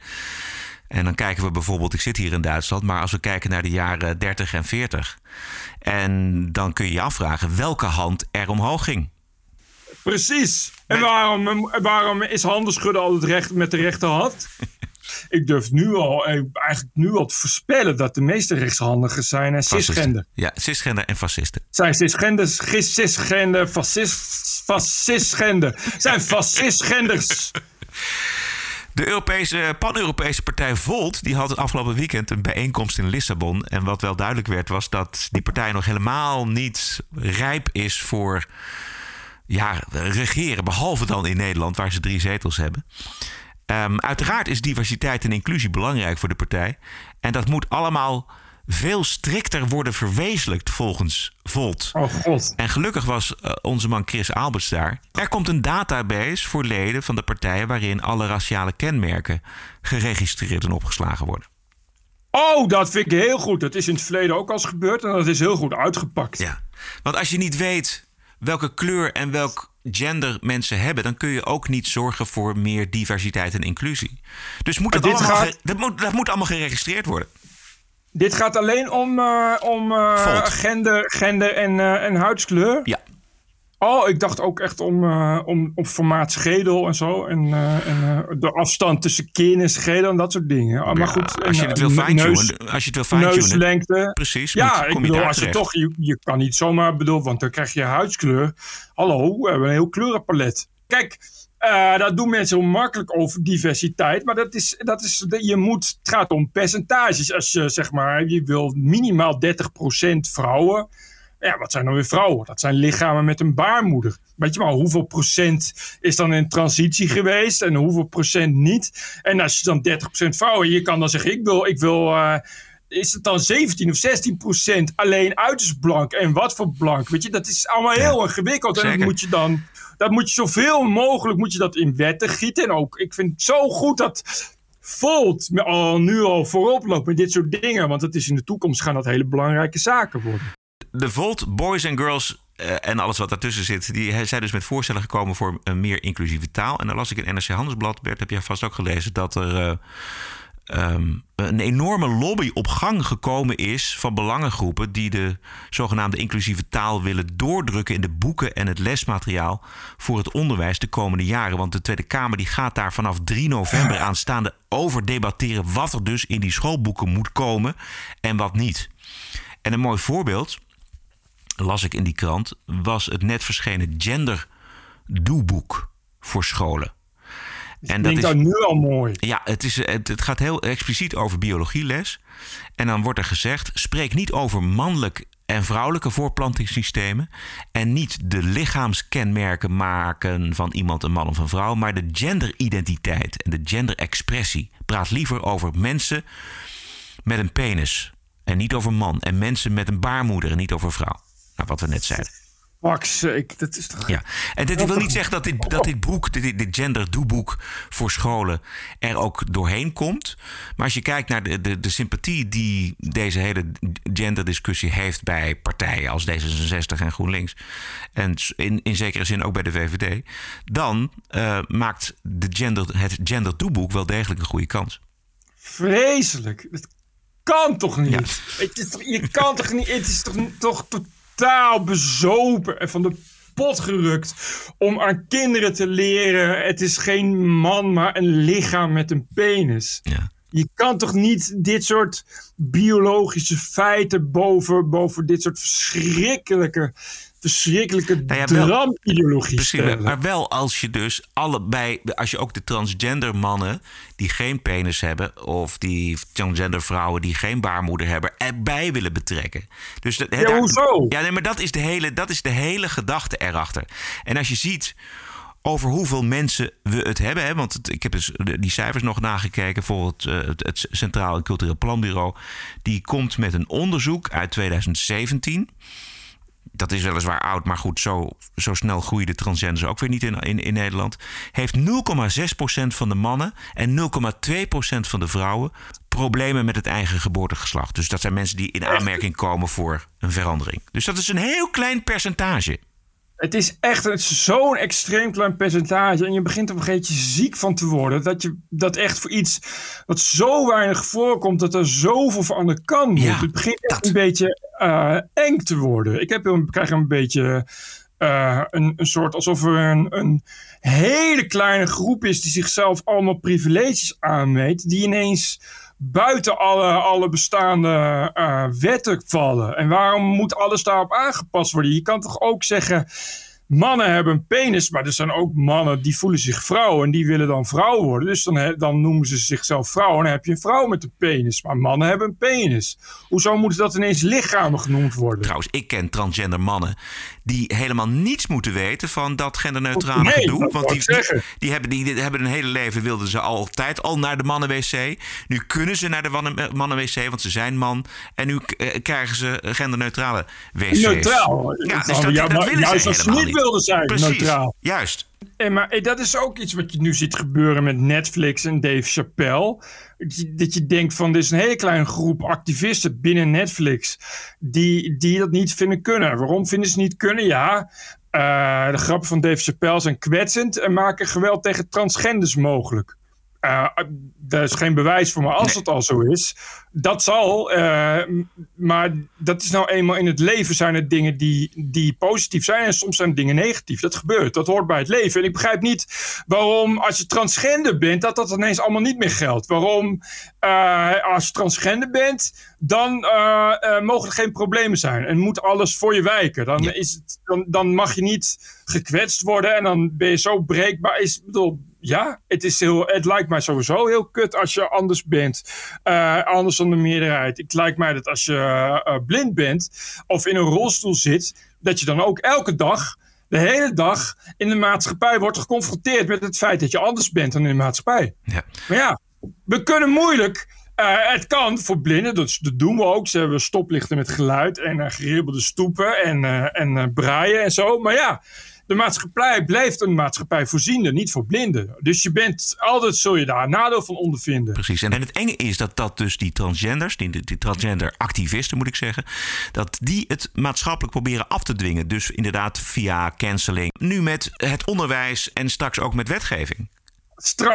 En dan kijken we bijvoorbeeld, ik zit hier in Duitsland, maar als we kijken naar de jaren 30 en 40. En dan kun je je afvragen welke hand er omhoog ging. Precies. En waarom, waarom is handen schudden altijd recht met de rechterhand? (laughs) ik durf nu al, eh, eigenlijk nu al te voorspellen dat de meeste rechtshandigen zijn en cisgender. Ja, cisgender en fascisten. Zijn cisgenders, gis- cisgender, fascist, fascistgender. Zijn fascistgenders. (laughs) De Europese, pan-Europese partij Volt die had het afgelopen weekend een bijeenkomst in Lissabon. En wat wel duidelijk werd was dat die partij nog helemaal niet rijp is voor ja, regeren. Behalve dan in Nederland waar ze drie zetels hebben. Ehm, uiteraard is diversiteit en inclusie belangrijk voor de partij. En dat moet allemaal veel strikter worden verwezenlijkt volgens Volt. Oh god. En gelukkig was eh, onze man Chris Alberts daar. Er komt een database voor leden van de partijen waarin alle raciale kenmerken geregistreerd en opgeslagen worden. Oh, dat vind ik heel goed. Dat is in het verleden ook al eens gebeurd en dat is heel goed uitgepakt. Ja, want als je niet weet welke kleur en welk gender mensen hebben, dan kun je ook niet zorgen voor meer diversiteit en inclusie. Dus moet dat, allemaal gaat- dat, moet, dat moet allemaal geregistreerd worden. Dit gaat alleen om, eh, om eh, gender, gender en, eh, en huidskleur? Ja. Oh, ik dacht ook echt om, eh, om, om formaat schedel en zo. En, eh, en eh, de afstand tussen kin en schedel en dat soort dingen. Ah, maar goed, als je het wil neus- als je het wil fine-tunen, Neuslengte. precies, Ja, ik je bedoel, daar als je toch, je, je kan niet zomaar, bedoel, want dan krijg je huidskleur. Hallo, we hebben een heel kleurenpalet. Kijk, dat doen mensen heel makkelijk over diversiteit. Maar dat is, dat is, je moet, het gaat om percentages. Als je zeg maar, je wil minimaal 30% vrouwen. Ja, wat zijn dan weer vrouwen? Dat zijn lichamen met een baarmoeder. Weet je maar, hoeveel procent is dan in transitie geweest en hoeveel procent niet? En als je dan 30% vrouwen, je kan dan zeggen, ik wil, ik wil eh, is het dan 17 of 16 procent alleen uiterst blank? En wat voor blank? Weet je, dat is allemaal heel ingewikkeld. En dat moet je dan, dat moet je zoveel mogelijk moet je dat in wetten gieten. En ook, ik vind het zo goed dat Volt al, nu al voorop loopt met dit soort dingen. Want het is in de toekomst gaan dat hele belangrijke zaken worden. De Volt Boys and Girls eh, en alles wat daartussen zit, die zijn dus met voorstellen gekomen voor een meer inclusieve taal. En dan las ik in NRC Handelsblad, Bert, heb jij vast ook gelezen, dat er eh, ehm, een enorme lobby op gang gekomen is van belangengroepen die de zogenaamde inclusieve taal willen doordrukken in de boeken en het lesmateriaal voor het onderwijs de komende jaren. Want de Tweede Kamer die gaat daar vanaf 3 november aanstaande over debatteren wat er dus in die schoolboeken moet komen en wat niet. En een mooi voorbeeld, las ik in die krant, was het net verschenen gender doeboek voor scholen. En Klinkt dat nu al mooi. Ja, het, is, het, het gaat heel expliciet over biologieles. En dan wordt er gezegd: spreek niet over mannelijk en vrouwelijke voorplantingssystemen. En niet de lichaamskenmerken maken van iemand een man of een vrouw. Maar de genderidentiteit en de genderexpressie. Praat liever over mensen met een penis. En niet over man. En mensen met een baarmoeder en niet over vrouw. Nou, wat we net zeiden. Fuck sake, dat is toch... Ja, en dit wil niet zeggen dat dit, dat dit boek, dit, dit gender doeboek voor scholen er ook doorheen komt. Maar als je kijkt naar de, de, de sympathie die deze hele genderdiscussie heeft bij partijen als D66 en GroenLinks. En in, in zekere zin ook bij de VVD. Dan eh, maakt de gender, het gender doeboek wel degelijk een goede kans. Vreselijk. Dat kan toch niet? Het is je kan toch niet... Het is toch, toch totaal bezopen en van de pot gerukt om aan kinderen te leren... het is geen man, maar een lichaam met een penis. Je kan toch niet dit soort biologische feiten boven, boven dit soort verschrikkelijke, verschrikkelijke Nou ja, dramideologie Precies, maar wel als je dus allebei, als je ook de transgender mannen die geen penis hebben, of die transgender vrouwen die geen baarmoeder hebben, erbij willen betrekken. Dus dat, Ja, hoezo? Ja, nee, maar dat is, de hele, dat is de hele gedachte erachter. En als je ziet over hoeveel mensen we het hebben. Hè? Want het, ik heb dus die cijfers nog nagekeken voor het, uh, het, het Centraal en Cultureel Planbureau. Die komt met een onderzoek uit 2017 dat is weliswaar oud, maar goed, zo, zo snel groeien de transgenders ook weer niet in, in, in Nederland. Heeft 0,6% van de mannen en 0,2% van de vrouwen problemen met het eigen geboortegeslacht. Dus dat zijn mensen die in aanmerking komen voor een verandering. Dus dat is een heel klein percentage. Het is echt zo'n extreem klein percentage. En je begint op een gegeven moment ziek van te worden. Dat je dat echt voor iets wat zo weinig voorkomt, dat er zoveel van de kan moet. Ja, het begint echt een beetje uh, eng te worden. Ik heb, een, krijg een beetje uh, een, een soort alsof er een, een hele kleine groep is die zichzelf allemaal privileges aanmeet. Die ineens buiten alle, alle bestaande uh, wetten vallen. En waarom moet alles daarop aangepast worden? Je kan toch ook zeggen mannen hebben een penis, maar er zijn ook mannen die voelen zich vrouw en die willen dan vrouw worden. Dus dan, dan noemen ze zichzelf vrouw en dan heb je een vrouw met een penis. Maar mannen hebben een penis. Hoezo moeten dat ineens lichamen genoemd worden? Trouwens, ik ken transgender mannen die helemaal niets moeten weten van dat genderneutrale nee, gedoe. Want die, die, die, hebben, die, hebben een hele leven, wilden ze altijd al naar de mannenwc. Nu kunnen ze naar de mannenwc, want ze zijn man. En nu eh, krijgen ze genderneutrale wc's. Neutraal. Ja, dus dat, ja, dat willen juist ze als ze niet wilden zijn, Precies, neutraal. Juist. En maar dat is ook iets wat je nu ziet gebeuren met Netflix en Dave Chappelle. Dat je denkt van, er is een hele kleine groep activisten binnen Netflix die, die dat niet vinden kunnen. Waarom vinden ze niet kunnen? Ja, uh, de grappen van Dave Chappelle zijn kwetsend en maken geweld tegen transgenders mogelijk. Uh, daar is geen bewijs voor, maar als het al zo is, dat zal. Uh, maar dat is nou eenmaal in het leven zijn er dingen die, die positief zijn en soms zijn dingen negatief. Dat gebeurt, dat hoort bij het leven. En ik begrijp niet waarom als je transgender bent, dat dat ineens allemaal niet meer geldt. Waarom uh, als je transgender bent, dan mogen er geen problemen zijn en moet alles voor je wijken. Dan, is het, dan, dan mag je niet gekwetst worden en dan ben je zo breekbaar. Is, bedoel, ja, het, is heel, het lijkt mij sowieso heel kut als je anders bent. Uh, anders dan de meerderheid. Het lijkt mij dat als je uh, blind bent of in een rolstoel zit, dat je dan ook elke dag, de hele dag in de maatschappij wordt geconfronteerd met het feit dat je anders bent dan in de maatschappij. Ja. Maar ja, we kunnen moeilijk. Uh, het kan voor blinden, dat, dat, doen we ook. Ze hebben stoplichten met geluid en geribbelde stoepen en, en braaien en zo. Maar ja, de maatschappij blijft een maatschappij voorziende, niet voor blinden. Dus je bent altijd zul je daar nadeel van ondervinden. Precies. En het enge is dat, dat dus die transgenders, die, die transgender activisten moet ik zeggen, dat die het maatschappelijk proberen af te dwingen. Dus inderdaad via canceling. Nu met het onderwijs en straks ook met wetgeving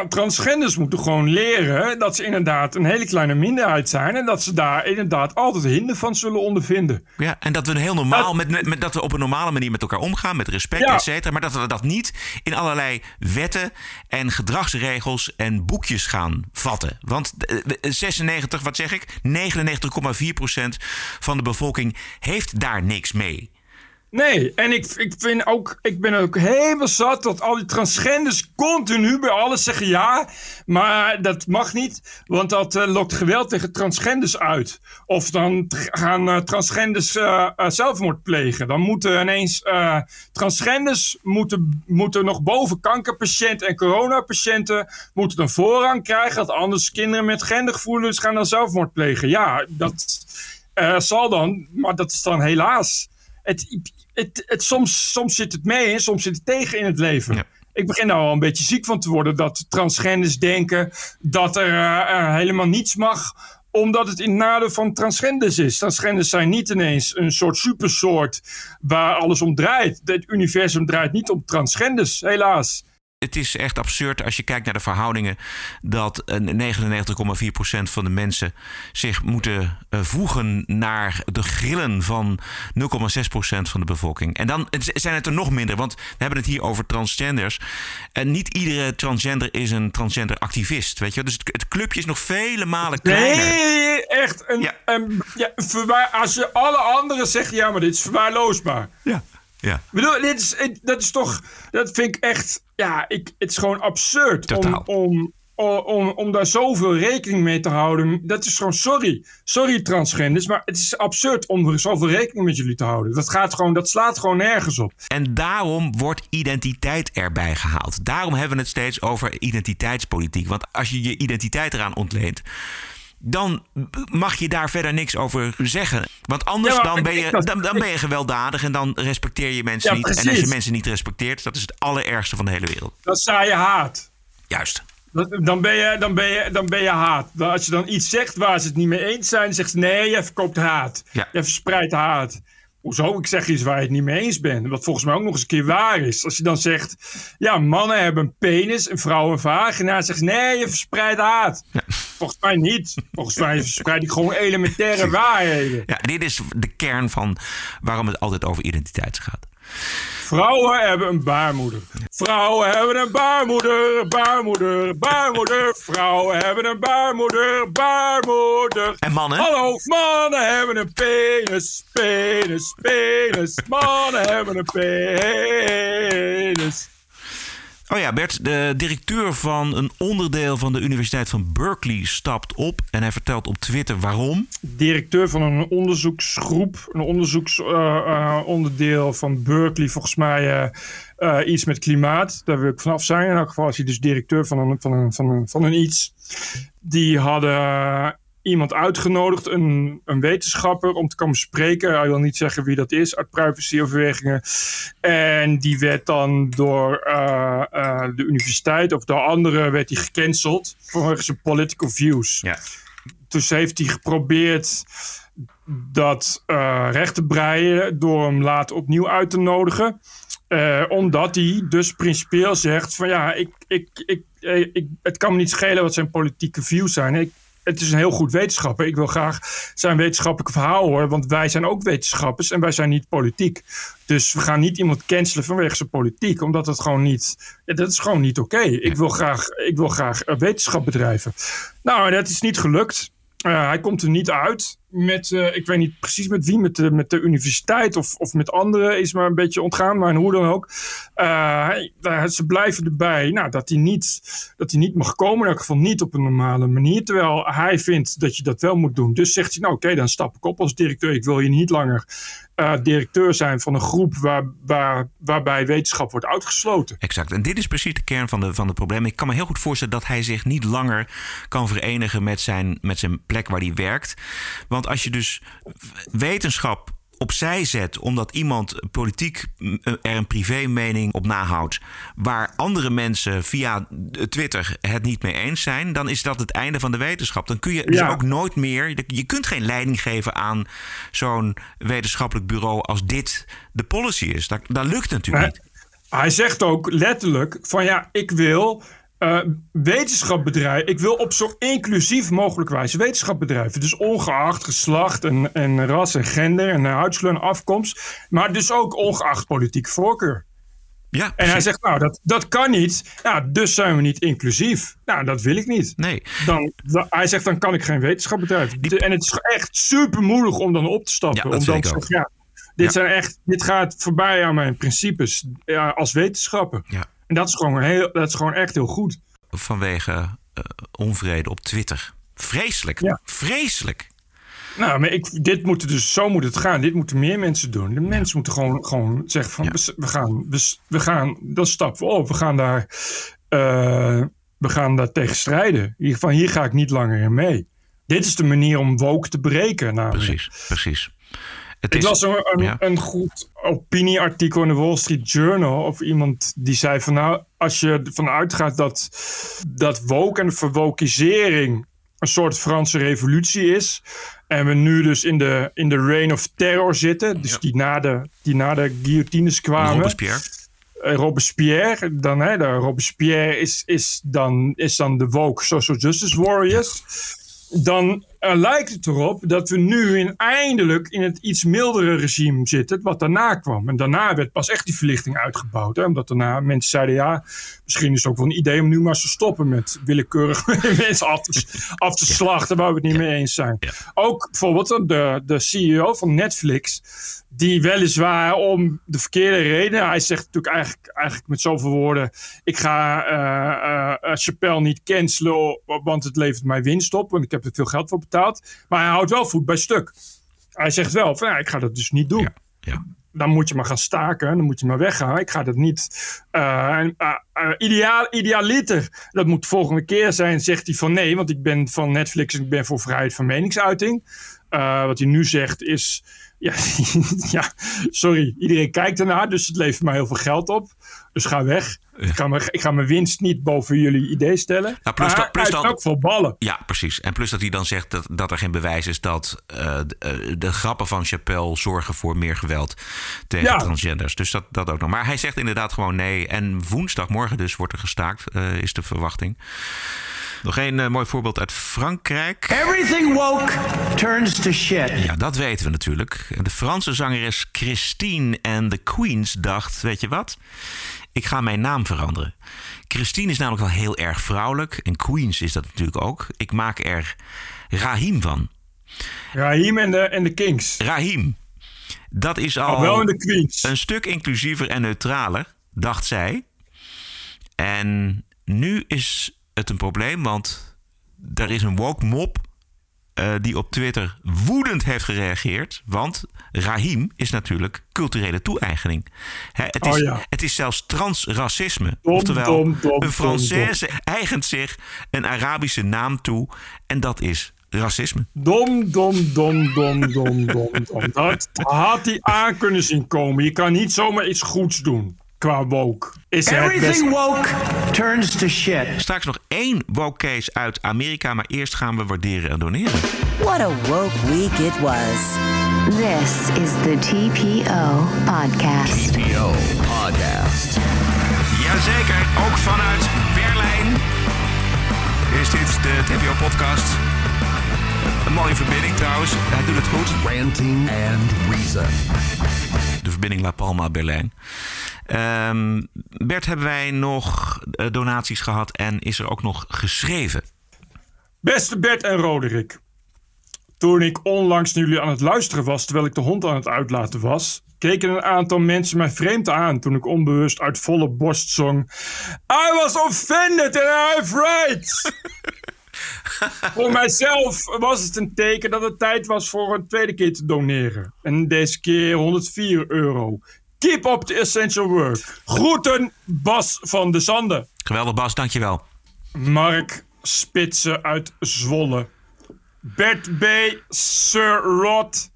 transgenders moeten gewoon leren dat ze inderdaad een hele kleine minderheid zijn. En dat ze daar inderdaad altijd hinder van zullen ondervinden. Ja, en dat we een heel normaal, met, met, dat we op een normale manier met elkaar omgaan, met respect, ja. et cetera. Maar dat we dat niet in allerlei wetten en gedragsregels en boekjes gaan vatten. Want 96, wat zeg ik? 99,4 procent van de bevolking heeft daar niks mee. Nee, en ik, ik, vind ook, ik ben ook helemaal zat dat al die transgenders continu bij alles zeggen ja, maar dat mag niet, want dat uh, lokt geweld tegen transgenders uit. Of dan gaan uh, transgenders uh, zelfmoord plegen. Dan moeten ineens transgenders moeten, moeten nog boven kankerpatiënten en coronapatiënten moeten dan voorrang krijgen, dat anders kinderen met gendergevoelens gaan dan zelfmoord plegen. Ja, dat zal dan, maar dat is dan helaas. Het, het, het, soms, soms zit het mee en soms zit het tegen in het leven. Ik begin nou al een beetje ziek van te worden dat transgenders denken dat er uh, helemaal niets mag omdat het in nadeel van transgenders is. Transgenders zijn niet ineens een soort supersoort waar alles om draait. Het universum draait niet om transgenders, helaas het is echt absurd als je kijkt naar de verhoudingen dat 99,4% van de mensen zich moeten eh, voegen naar de grillen van 0,6% van de bevolking. En dan zijn het er nog minder, want we hebben het hier over transgenders. En niet iedere transgender is een transgender activist, weet je. Dus het, clubje is nog vele malen kleiner. Nee, echt. Een, ja. Een, ja, als je alle anderen zegt, ja, maar dit is verwaarloosbaar. Ja. Ja. Ik bedoel, dit is, dat is toch, dat vind ik echt, ja, ik, het is gewoon absurd om, om, om, om daar zoveel rekening mee te houden. Dat is gewoon sorry. Sorry transgenders, maar het is absurd om er zoveel rekening met jullie te houden. Dat, gaat gewoon, dat slaat gewoon nergens op. En daarom wordt identiteit erbij gehaald. Daarom hebben we het steeds over identiteitspolitiek. Want als je je identiteit eraan ontleent dan mag je daar verder niks over zeggen. Want anders dan, ben je, dan, dan, ben je gewelddadig en dan respecteer je mensen niet. En als je mensen niet respecteert, dat is het allerergste van de hele wereld. Dat saai je haat. Juist. Dan ben, je, dan, ben je, dan ben je haat. Als je dan iets zegt waar ze het niet mee eens zijn, dan zegt ze nee, je verkoopt haat. Ja. Je verspreidt haat. Hoezo? Ik zeg iets waar je het niet mee eens bent. Wat volgens mij ook nog eens een keer waar is. Als je dan zegt, ja, mannen hebben een penis en vrouwen een vagina. Dan zegt nee, je verspreidt haat. Volgens mij niet. Volgens mij verspreid ik gewoon elementaire waarheden. Ja, dit is de kern van waarom het altijd over identiteit gaat. Vrouwen hebben een baarmoeder. Vrouwen hebben een baarmoeder, baarmoeder, baarmoeder. Vrouwen hebben een baarmoeder, baarmoeder. En mannen? Hallo, mannen hebben een penis, penis, penis. Mannen hebben een penis. Oh ja, Bert, de directeur van een onderdeel van de Universiteit van Berkeley stapt op. En hij vertelt op Twitter waarom. Directeur van een onderzoeksgroep, een onderzoeksonderdeel uh, van Berkeley, volgens mij uh, iets met klimaat. Daar wil ik vanaf zijn. In elk geval is hij dus directeur van een, van een, van een, van een iets. Die hadden iemand uitgenodigd, een, een wetenschapper, om te komen spreken. Hij wil niet zeggen wie dat is, uit privacyoverwegingen. En die werd dan door uh, uh, de universiteit of door anderen werd hij gecanceld vanwege zijn political views. Ja. Dus heeft hij geprobeerd dat uh, recht te breien door hem later opnieuw uit te nodigen. Uh, omdat hij dus principieel zegt van ja, ik, ik, ik, ik, het kan me niet schelen wat zijn politieke views zijn. Ik, het is een heel goed wetenschapper. Ik wil graag zijn wetenschappelijke verhaal horen, want wij zijn ook wetenschappers en wij zijn niet politiek. Dus we gaan niet iemand cancelen vanwege zijn politiek, omdat het gewoon niet, dat is gewoon niet oké. Okay. Ik wil graag, ik wil graag wetenschap bedrijven. Nou, dat is niet gelukt. Uh, hij komt er niet uit met, uh, ik weet niet precies met wie, met de, met de universiteit of, of met anderen, is maar een beetje ontgaan, maar hoe dan ook. Uh, hij, ze blijven erbij nou, dat, hij niet, dat hij niet mag komen, in elk geval niet op een normale manier, terwijl hij vindt dat je dat wel moet doen. Dus zegt hij, nou oké, dan stap ik op als directeur. Ik wil hier niet langer uh, directeur zijn van een groep waar, waar, waarbij wetenschap wordt uitgesloten. Exact. En dit is precies de kern van, de, van het probleem. Ik kan me heel goed voorstellen dat hij zich niet langer kan verenigen met zijn, met zijn plek waar hij werkt. Want als je dus wetenschap opzij zet omdat iemand politiek er een privé mening op nahoudt waar andere mensen via Twitter het niet mee eens zijn, dan is dat het einde van de wetenschap. Dan kun je dus ja. ook nooit meer, je kunt geen leiding geven aan zo'n wetenschappelijk bureau als dit de policy is. Dat, dat lukt natuurlijk niet. Hij zegt ook letterlijk van ja, ik wil uh, wetenschapbedrijf. Ik wil op zo inclusief mogelijk wijze wetenschap bedrijven. Dus ongeacht geslacht en, en ras en gender en huidskleur en afkomst. Maar dus ook ongeacht politieke voorkeur. Ja, en hij zegt, nou, dat, dat kan niet. Ja, dus zijn we niet inclusief. Nou, dat wil ik niet. Nee. Dan, dan hij zegt, dan kan ik geen wetenschap bedrijven. Die... En het is echt super moeilijk om dan op te stappen. Ja, om dan te zeggen, ja, dit, ja. Zijn echt, dit gaat voorbij aan mijn principes ja, als wetenschapper. Ja. En dat is, gewoon heel, dat is gewoon echt heel goed. Vanwege uh, onvrede op Twitter. Vreselijk. Ja. Vreselijk. Nou, maar ik, dit moet dus, zo moet het gaan. Dit moeten meer mensen doen. De mensen moeten gewoon, gewoon zeggen van, we, we, gaan, we, we gaan, dat stappen we op. We gaan daar, uh, we gaan daar tegen strijden. Hier, van, hier ga ik niet langer in mee. Dit is de manier om woke te breken. Namelijk. Precies, precies. Het ik is, las een, een, ja. een, goed opinieartikel in de Wall Street Journal of iemand die zei van nou, als je ervan uitgaat dat, dat woke en verwokisering een soort Franse revolutie is en we nu dus in de, in de reign of terror zitten, dus ja. die, na de, die na de guillotines kwamen. Robespierre. Uh, Robespierre, dan, hè, de Robespierre is, is, dan, is dan de woke social justice warriors. Dan uh, lijkt het erop dat we nu in, eindelijk in het iets mildere regime zitten, wat daarna kwam. En daarna werd pas echt die verlichting uitgebouwd. Hè? Omdat daarna mensen zeiden, ja, misschien is het ook wel een idee om nu maar te stoppen met willekeurig (laughs) mensen af te, af te slachten waar we het niet mee eens zijn. Ook bijvoorbeeld de, de CEO van Netflix, die weliswaar om de verkeerde reden, hij zegt natuurlijk eigenlijk, eigenlijk met zoveel woorden, ik ga uh, uh, Chappelle niet cancelen, want het levert mij winst op, want ik heb er veel geld voor betaald. Maar hij houdt wel voet bij stuk. Hij zegt wel van ja, ik ga dat dus niet doen. Ja, ja. Dan moet je maar gaan staken, dan moet je maar weggaan. Ik ga dat niet. Uh, uh, ideaal, idealiter, dat moet de volgende keer zijn, zegt hij van nee, want ik ben van Netflix en ik ben voor vrijheid van meningsuiting. wat hij nu zegt is. Ja, (laughs) ja, sorry, iedereen kijkt ernaar, dus het levert mij heel veel geld op. Dus ga weg. Ik, ga mijn, ik ga mijn winst niet boven jullie idee stellen. Nou, plus maar dat, plus ook voor ballen. Ja, precies. En plus dat hij dan zegt dat, dat er geen bewijs is dat uh, de, de, grappen van Chappelle zorgen voor meer geweld tegen Ja. transgenders. Dus dat, dat ook nog. Maar hij zegt inderdaad gewoon nee. En woensdagmorgen dus wordt er gestaakt, uh, is de verwachting. Nog een uh, mooi voorbeeld uit Frankrijk. Everything woke turns to shit. Ja, dat weten we natuurlijk. De Franse zangeres Christine en de Queens dacht, weet je wat? Ik ga mijn naam veranderen. Christine is namelijk wel heel erg vrouwelijk. En Queens is dat natuurlijk ook. Ik maak er Rahim van. Rahim en de, en de Kings. Rahim. Dat is al Oh, wel in de Queens. een stuk inclusiever en neutraler, dacht zij. En nu is het een probleem, want er is een woke mop uh, die op Twitter woedend heeft gereageerd. Want Rahim is natuurlijk culturele toe-eigening. Hè, het, is, Oh ja. het is zelfs transracisme. Dom, Oftewel, dom, dom, een Française eigent zich een Arabische naam toe. En dat is racisme. Dom, dom, dom, dom, dom, dom, dom. Dat had hij aan kunnen zien komen. Je kan niet zomaar iets goeds doen qua woke. Is het best... Everything woke turns to shit. Straks nog één woke case uit Amerika, maar eerst gaan we waarderen en doneren. What a woke week it was. This is the TPO podcast. TPO podcast. Jazeker, ook vanuit Berlijn is dit de TPO-podcast. Een mooie verbinding trouwens, hij doet het goed. Ranting and Reason. De verbinding La Palma Berlijn. Um, Bert, hebben wij nog uh, donaties gehad en is er ook nog geschreven? Beste Bert en Roderick. Toen ik onlangs naar jullie aan het luisteren was terwijl ik de hond aan het uitlaten was, keken een aantal mensen mij vreemd aan toen ik onbewust uit volle borst zong. I was offended and I have rights. (laughs) voor mijzelf was het een teken dat het tijd was voor een tweede keer te doneren. En deze keer 104 euro. Keep up the essential work. Groeten, Bas van de Zanden. Geweldig, Bas, dankjewel. Mark Spitsen uit Zwolle. Bert B. Sir Rod.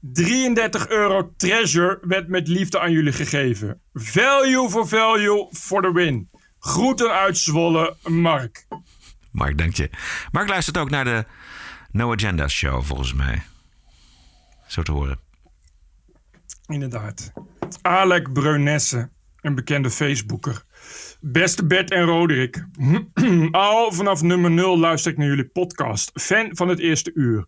33 euro treasure werd met liefde aan jullie gegeven. Value for value for the win. Groeten uit Zwolle, Mark. Mark, dank je. Mark luistert ook naar de No Agenda Show, volgens mij. Zo te horen. Inderdaad. Alec Breunesse, een bekende Facebooker. Beste Bert en Roderick. (clears throat) Al vanaf nummer 0 luister ik naar jullie podcast. Fan van het eerste uur.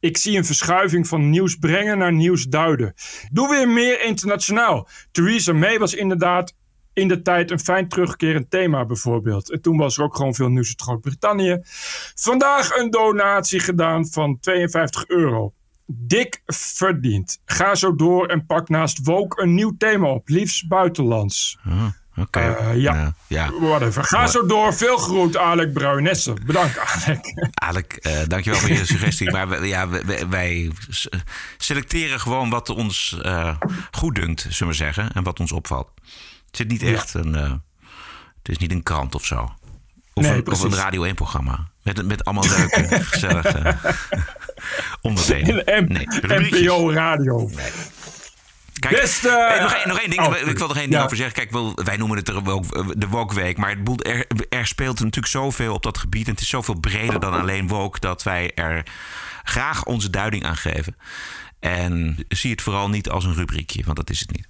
Ik zie een verschuiving van nieuws brengen naar nieuws duiden. Doe weer meer internationaal. Theresa May was inderdaad in de tijd een fijn terugkerend thema bijvoorbeeld. En toen was er ook gewoon veel nieuws uit Groot-Brittannië. Vandaag een donatie gedaan van 52 euro. Dik verdiend. Ga zo door en pak naast Woke een nieuw thema op. Liefst buitenlands. Oh, Oké. Okay. Uh, ja. Nou, ja. Whatever. Ga zo door. Veel groet, Alec Bruinesse. Bedankt, Alec. (laughs) Alec, uh, dankjewel voor je suggestie. Maar wij, ja, wij, wij, selecteren gewoon wat ons uh, goed dunkt, zullen we zeggen. En wat ons opvalt. Het zit niet echt een... uh, het is niet een krant of zo. Of, nee, een, of een Radio 1-programma. Met, met allemaal leuke, (laughs) gezellige onderdelen. M nee, NPO Radio. Nee. Kijk, Beste, eh, nog, één, nog één ding. Oh, ik wil nog één ding ja. over zeggen. Kijk, wel, wij noemen het de Woke Week. Maar er, er speelt natuurlijk zoveel op dat gebied. En het is zoveel breder dan alleen woke. Dat wij er graag onze duiding aan geven. En zie het vooral niet als een rubriekje. Want dat is het niet.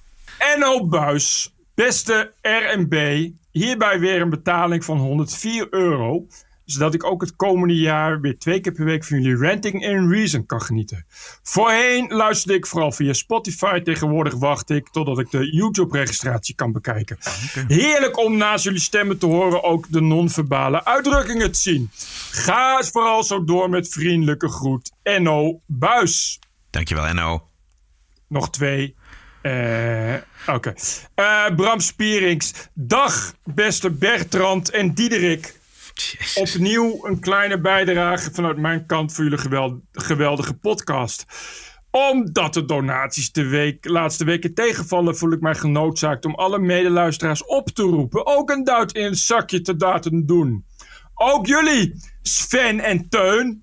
NO Buis. Beste RNB. Hierbij weer een betaling van 104 euro. zodat ik ook het komende jaar weer twee keer per week van jullie Ranting in Reason kan genieten. Voorheen luisterde ik vooral via Spotify. Tegenwoordig wacht ik totdat ik de YouTube-registratie kan bekijken. Heerlijk om naast jullie stemmen te horen ook de non-verbale uitdrukkingen te zien. Ga vooral zo door met vriendelijke groet. Enno Buis. Dankjewel, Enno. Nog twee. Eh, Oké. Eh, Bram Spierings. Dag, beste Bertrand en Diederik. Opnieuw een kleine bijdrage vanuit mijn kant voor jullie geweld- geweldige podcast. Omdat de donaties de week, laatste weken tegenvallen, voel ik mij genoodzaakt om alle medeluisteraars op te roepen. Ook een duit in het zakje te laten doen. Ook jullie, Sven en Teun.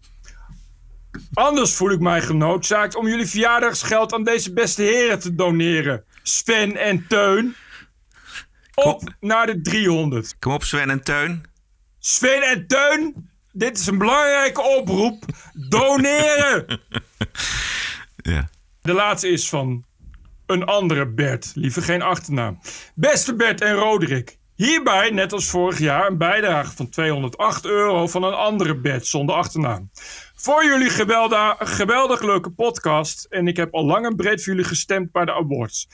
Anders voel ik mij genoodzaakt om jullie verjaardagsgeld aan deze beste heren te doneren. Sven en Teun. Op naar de 300. Kom op, Sven en Teun. Sven en Teun, dit is een belangrijke oproep. Doneren! (laughs) Ja. De laatste is van een andere Bert. Liever geen achternaam. Beste Bert en Roderick. Hierbij, net als vorig jaar, een bijdrage van 208 euro van een andere Bert zonder achternaam. Voor jullie geweldig, geweldig leuke podcast. En ik heb al lang en breed voor jullie gestemd bij de awards.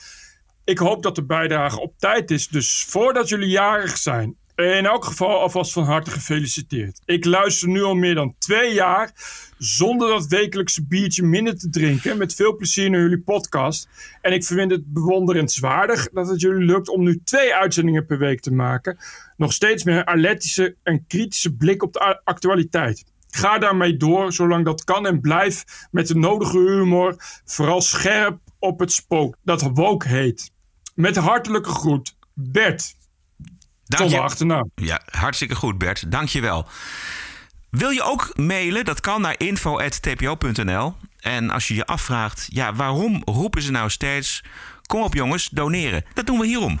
Ik hoop dat de bijdrage op tijd is, dus voordat jullie jarig zijn. In elk geval alvast van harte gefeliciteerd. Ik luister nu al meer dan twee jaar zonder dat wekelijkse biertje minder te drinken. Met veel plezier naar jullie podcast. En ik vind het bewonderenswaardig dat het jullie lukt om nu twee uitzendingen per week te maken. Nog steeds met een alertische en kritische blik op de actualiteit. Ga daarmee door, zolang dat kan en blijf met de nodige humor. Vooral scherp op het spook dat woke heet. Met hartelijke groet, Bert. Dank Zonder je- achternaam. Ja, hartstikke goed, Bert. Dank je wel. Wil je ook mailen? Dat kan naar info.tpo.nl. En als je je afvraagt, ja, waarom roepen ze nou steeds... Kom op jongens, doneren. Dat doen we hierom.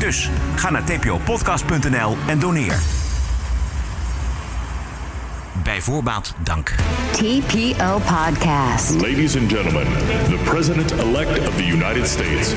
Dus ga naar tpopodcast.nl en doneer. Bij voorbaat dank. TPO Podcast. Ladies and gentlemen, the President elect of the United States.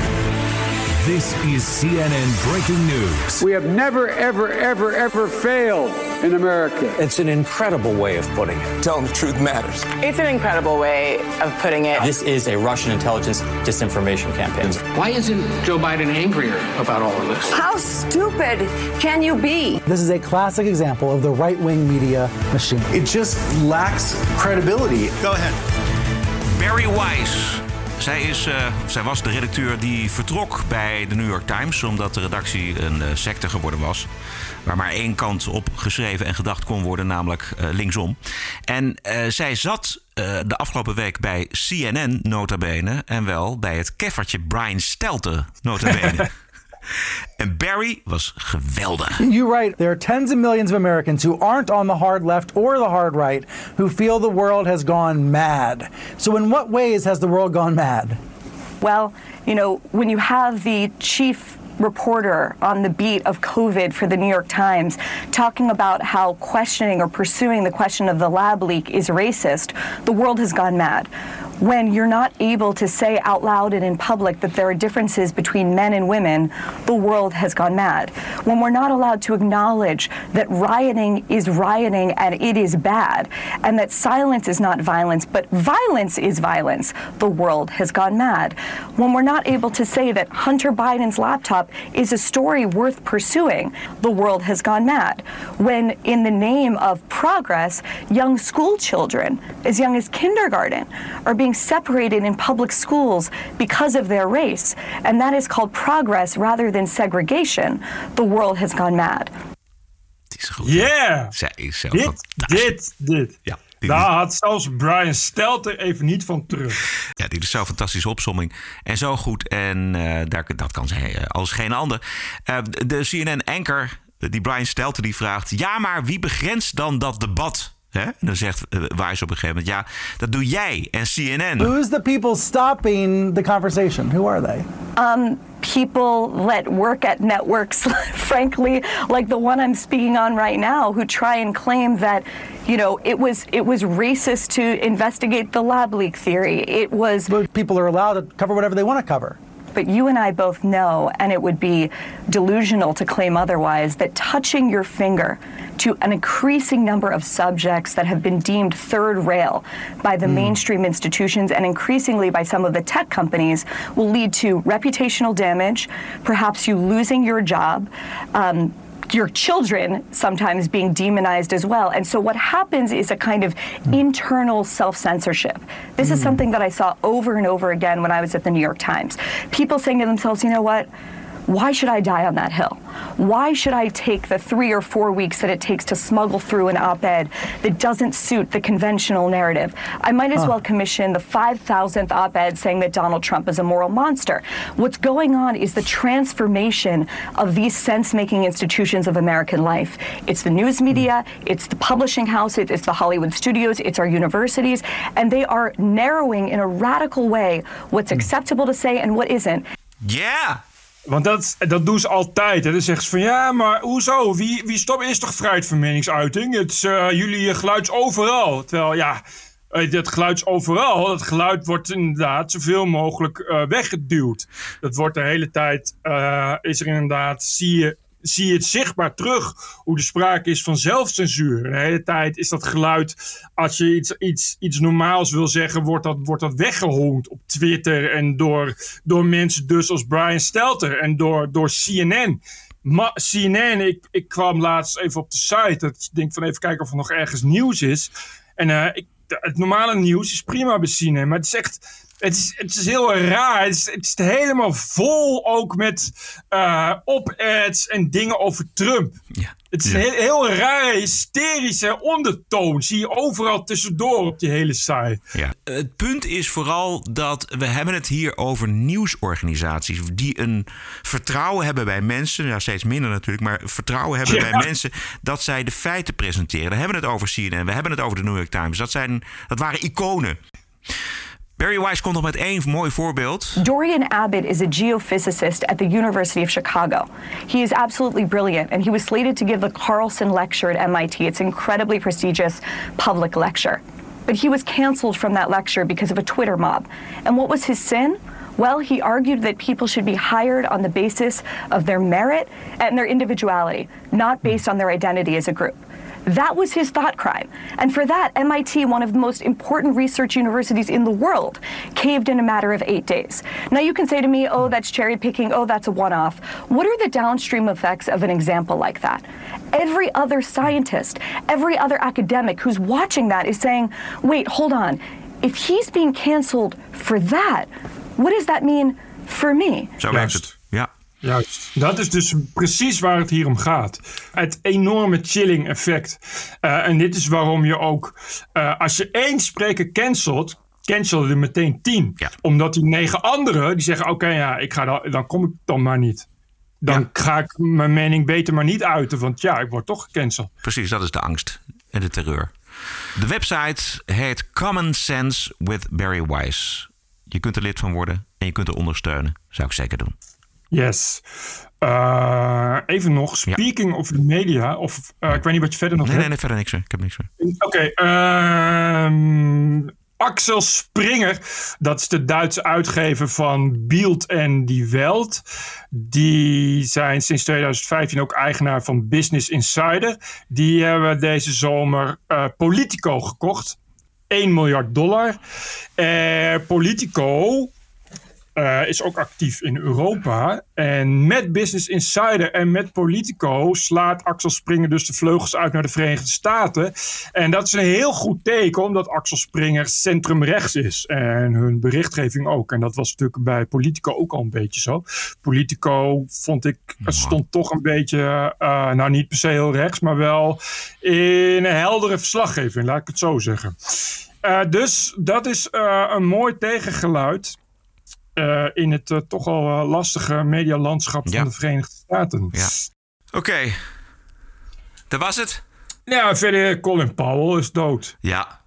This is CNN breaking news. We have never, ever, ever, ever failed in America. It's an incredible way of putting it. Tell them the truth matters. It's an incredible way of putting it. This is a Russian intelligence disinformation campaign. Why isn't Joe Biden angrier about all of this? How stupid can you be? This is a classic example of the right wing media machine. It just lacks credibility. Go ahead. Barry Weiss. Zij, is, eh, zij was de redacteur die vertrok bij de New York Times... omdat de redactie een eh, secte geworden was. Waar maar één kant op geschreven en gedacht kon worden, namelijk eh, linksom. En zij zat de afgelopen week bij CNN, nota bene... en wel bij het keffertje Brian Stelter, nota bene. (laughs) en Barry was geweldig. You write, there are tens of millions of Americans who aren't on the hard left or the hard right who feel the world has gone mad. So, in what ways has the world gone mad? Well, you know, when you have the chief reporter on the beat of COVID for the New York Times talking about how questioning or pursuing the question of the lab leak is racist, the world has gone mad. When you're not able to say out loud and in public that there are differences between men and women, the world has gone mad. When we're not allowed to acknowledge that rioting is rioting and it is bad, and that silence is not violence, but violence is violence, the world has gone mad. When we're not able to say that Hunter Biden's laptop is a story worth pursuing, the world has gone mad. When, in the name of progress, young school children, as young as kindergarten, are being separated in public schools because of their race, and that is called progress rather than segregation, the world has gone mad. Yeah! Zij is zo Dit, dit, dit. Ja, dit Daar is- had zelfs Brian Stelter even niet van terug. Ja, dit is zo'n fantastische opsomming. En zo goed. En eh, daar, dat kan zij eh, als geen ander. Eh, de CNN-anchor, die Brian Stelter, die vraagt... Ja, maar wie begrenst dan dat debat? Hè? En dan zegt uh, Wise op een gegeven moment: ja, dat doe jij en CNN. Who's the people stopping the conversation? Who are they? Um, people that work at networks, (laughs) frankly, like the one I'm speaking on right now, who try and claim that, you know, it was it was racist to investigate the lab leak theory. It was. But people are allowed to cover whatever they want to cover. But you and I both know, and it would be delusional to claim otherwise, that touching your finger to an increasing number of subjects that have been deemed third rail by the mm. mainstream institutions and increasingly by some of the tech companies will lead to reputational damage, perhaps you losing your job. Um, your children sometimes being demonized as well. And so what happens is a kind of mm. internal self-censorship. This mm. is something that I saw over and over again when I was at the New York Times. People saying to themselves, you know what? Why should I die on that hill? Why should I take the three or four weeks that it takes to smuggle through an op ed that doesn't suit the conventional narrative? I might as huh. well commission the 5,000th op ed saying that Donald Trump is a moral monster. What's going on is the transformation of these sense making institutions of American life. It's the news media, it's the publishing houses, it's the Hollywood studios, it's our universities, and they are narrowing in a radical way what's hmm. acceptable to say and what isn't. Yeah. Want dat, dat doen ze altijd. Hè. Dan zeggen ze van ja, maar hoezo? Wie, wie stopt is toch vrijheid? Het is, uh, jullie geluid overal. Terwijl ja, dat geluid overal. Dat geluid wordt inderdaad zoveel mogelijk weggeduwd. Dat wordt de hele tijd, is er inderdaad, zie je zie je het zichtbaar terug hoe de sprake is van zelfcensuur. De hele tijd is dat geluid, als je iets, iets, iets normaals wil zeggen, wordt dat, wordt dat weggehoond op Twitter en door, door mensen dus als Brian Stelter en door, door CNN. CNN, ik, ik kwam laatst even op de site, dat ik denk van even kijken of er nog ergens nieuws is. En uh, ik, het normale nieuws is prima bij CNN, maar het is echt het is, het is heel raar. Het is, het is helemaal vol ook met uh, op-ads en dingen over Trump. Ja. Het is een heel, heel rare, hysterische ondertoon. Zie je overal tussendoor op die hele site. Ja. Het punt is vooral dat we hebben het hier over nieuwsorganisaties... die een vertrouwen hebben bij mensen. Ja, steeds minder natuurlijk, maar vertrouwen hebben bij mensen... dat zij de feiten presenteren. We hebben het over CNN, we hebben het over de New York Times. Dat, zijn, dat waren iconen. Barry Weiss komt nog met één mooi voorbeeld. Dorian Abbott is a geophysicist at the University of Chicago. He is absolutely brilliant, and he was slated to give the Carlson Lecture at MIT. It's an incredibly prestigious public lecture. But he was canceled from that lecture because of a Twitter mob. And what was his sin? Well, he argued that people should be hired on the basis of their merit and their individuality, not based on their identity as a group. That was his thought crime. And for that, MIT, one of the most important research universities in the world, caved in a matter of eight days. Now, you can say to me, oh, that's cherry picking, oh, that's a one off. What are the downstream effects of an example like that? Every other scientist, every other academic who's watching that is saying, wait, hold on. If he's being canceled for that, what does that mean for me? Het. Ja. Juist, dat is dus precies waar het hier om gaat. Het enorme chilling effect. Uh, en dit is waarom je ook, uh, als je één spreker cancelt, cancel er meteen tien. Ja. Omdat die negen anderen, die zeggen, oké, okay, ja, ik ga dan, dan kom ik dan maar niet. Dan ja. ga ik mijn mening beter maar niet uiten, want ja, ik word toch gecanceld. Precies, dat is de angst en de terreur. De website heet Common Sense with Barry Weiss. Je kunt er lid van worden en je kunt er ondersteunen. Zou ik zeker doen. Yes. Uh, even nog, speaking ja. of the media, of uh, ik weet niet wat je verder nog nee, hebt. Nee, nee, verder niks meer. Ik heb niks meer. Oké, okay, uh, Axel Springer, dat is de Duitse uitgever van Bild en Die Welt. Die zijn sinds 2015 ook eigenaar van Business Insider. Die hebben deze zomer uh, Politico gekocht. 1 miljard dollar. Politico uh, is ook actief in Europa. En met Business Insider en met Politico slaat Axel Springer dus de vleugels uit naar de Verenigde Staten. En dat is een heel goed teken, omdat Axel Springer centrumrechts is. En hun berichtgeving ook. En dat was natuurlijk bij Politico ook al een beetje zo. Politico vond ik, stond toch een beetje, uh, nou niet per se heel rechts, maar wel in een heldere verslaggeving, laat ik het zo zeggen. Uh, dus dat is een mooi tegengeluid. Uh, in het uh, toch al uh, lastige medialandschap ja. van de Verenigde Staten. Ja. Oké, okay. dat was het. Ja, verder Colin Powell is dood. Ja.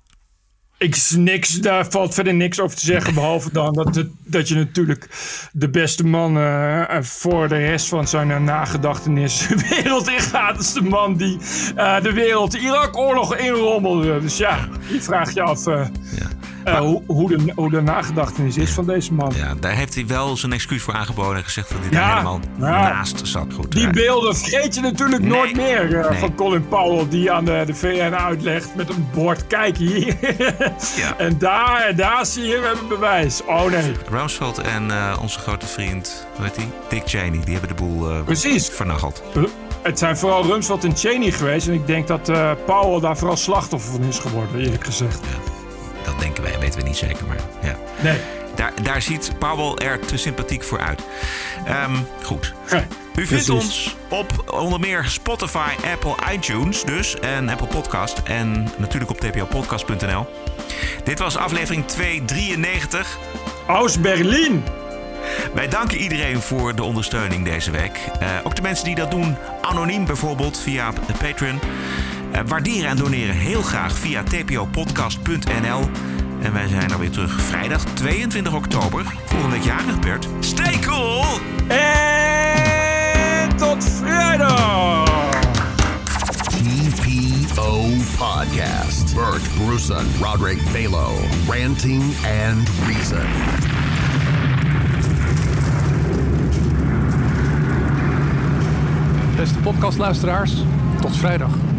Ik niks, daar valt verder niks over te zeggen. Behalve dan dat, het, dat je natuurlijk de beste man uh, voor de rest van zijn uh, nagedachtenis (laughs) de wereld ingaat. Dat is de man die uh, de wereld Irak-oorlog inrommelde. Dus ja, je vraagt je af. Ja. Uh, hoe, hoe, de, hoe de nagedachtenis is van deze man. Ja, daar heeft hij wel zijn excuus voor aangeboden en gezegd dat hij daar helemaal ja. naast zat. Goed, die beelden vergeet je natuurlijk nee, nooit meer uh, nee. van Colin Powell die aan de, de VN uitlegt met een bord. Kijk hier. ja. (laughs) En daar, daar zie je, we hebben bewijs. Oh nee. Rumsfeld en uh, onze grote vriend, hoe heet die? Dick Cheney, die hebben de boel Precies. vernacheld. Het zijn vooral Rumsfeld en Cheney geweest. En ik denk dat Powell daar vooral slachtoffer van is geworden, eerlijk gezegd. Ja. Dat denken wij, weten we niet zeker, maar ja. Nee. Daar, daar ziet Powell er te sympathiek voor uit. Um, goed. U vindt ons op onder meer Spotify, Apple, iTunes dus. En Apple Podcast. En natuurlijk op tpopodcast.nl. Dit was aflevering 293. Aus Berlin. Wij danken iedereen voor de ondersteuning deze week. Uh, ook de mensen die dat doen anoniem bijvoorbeeld via de Patreon. Uh, waarderen en doneren heel graag via tpopodcast.nl. En wij zijn er weer terug vrijdag 22 oktober. Volgende week jarig, Bert. Stay cool! En tot vrijdag! TPO Podcast. Bert Brussen, Roderick Balo. Ranting and Reason. Beste podcastluisteraars, tot vrijdag.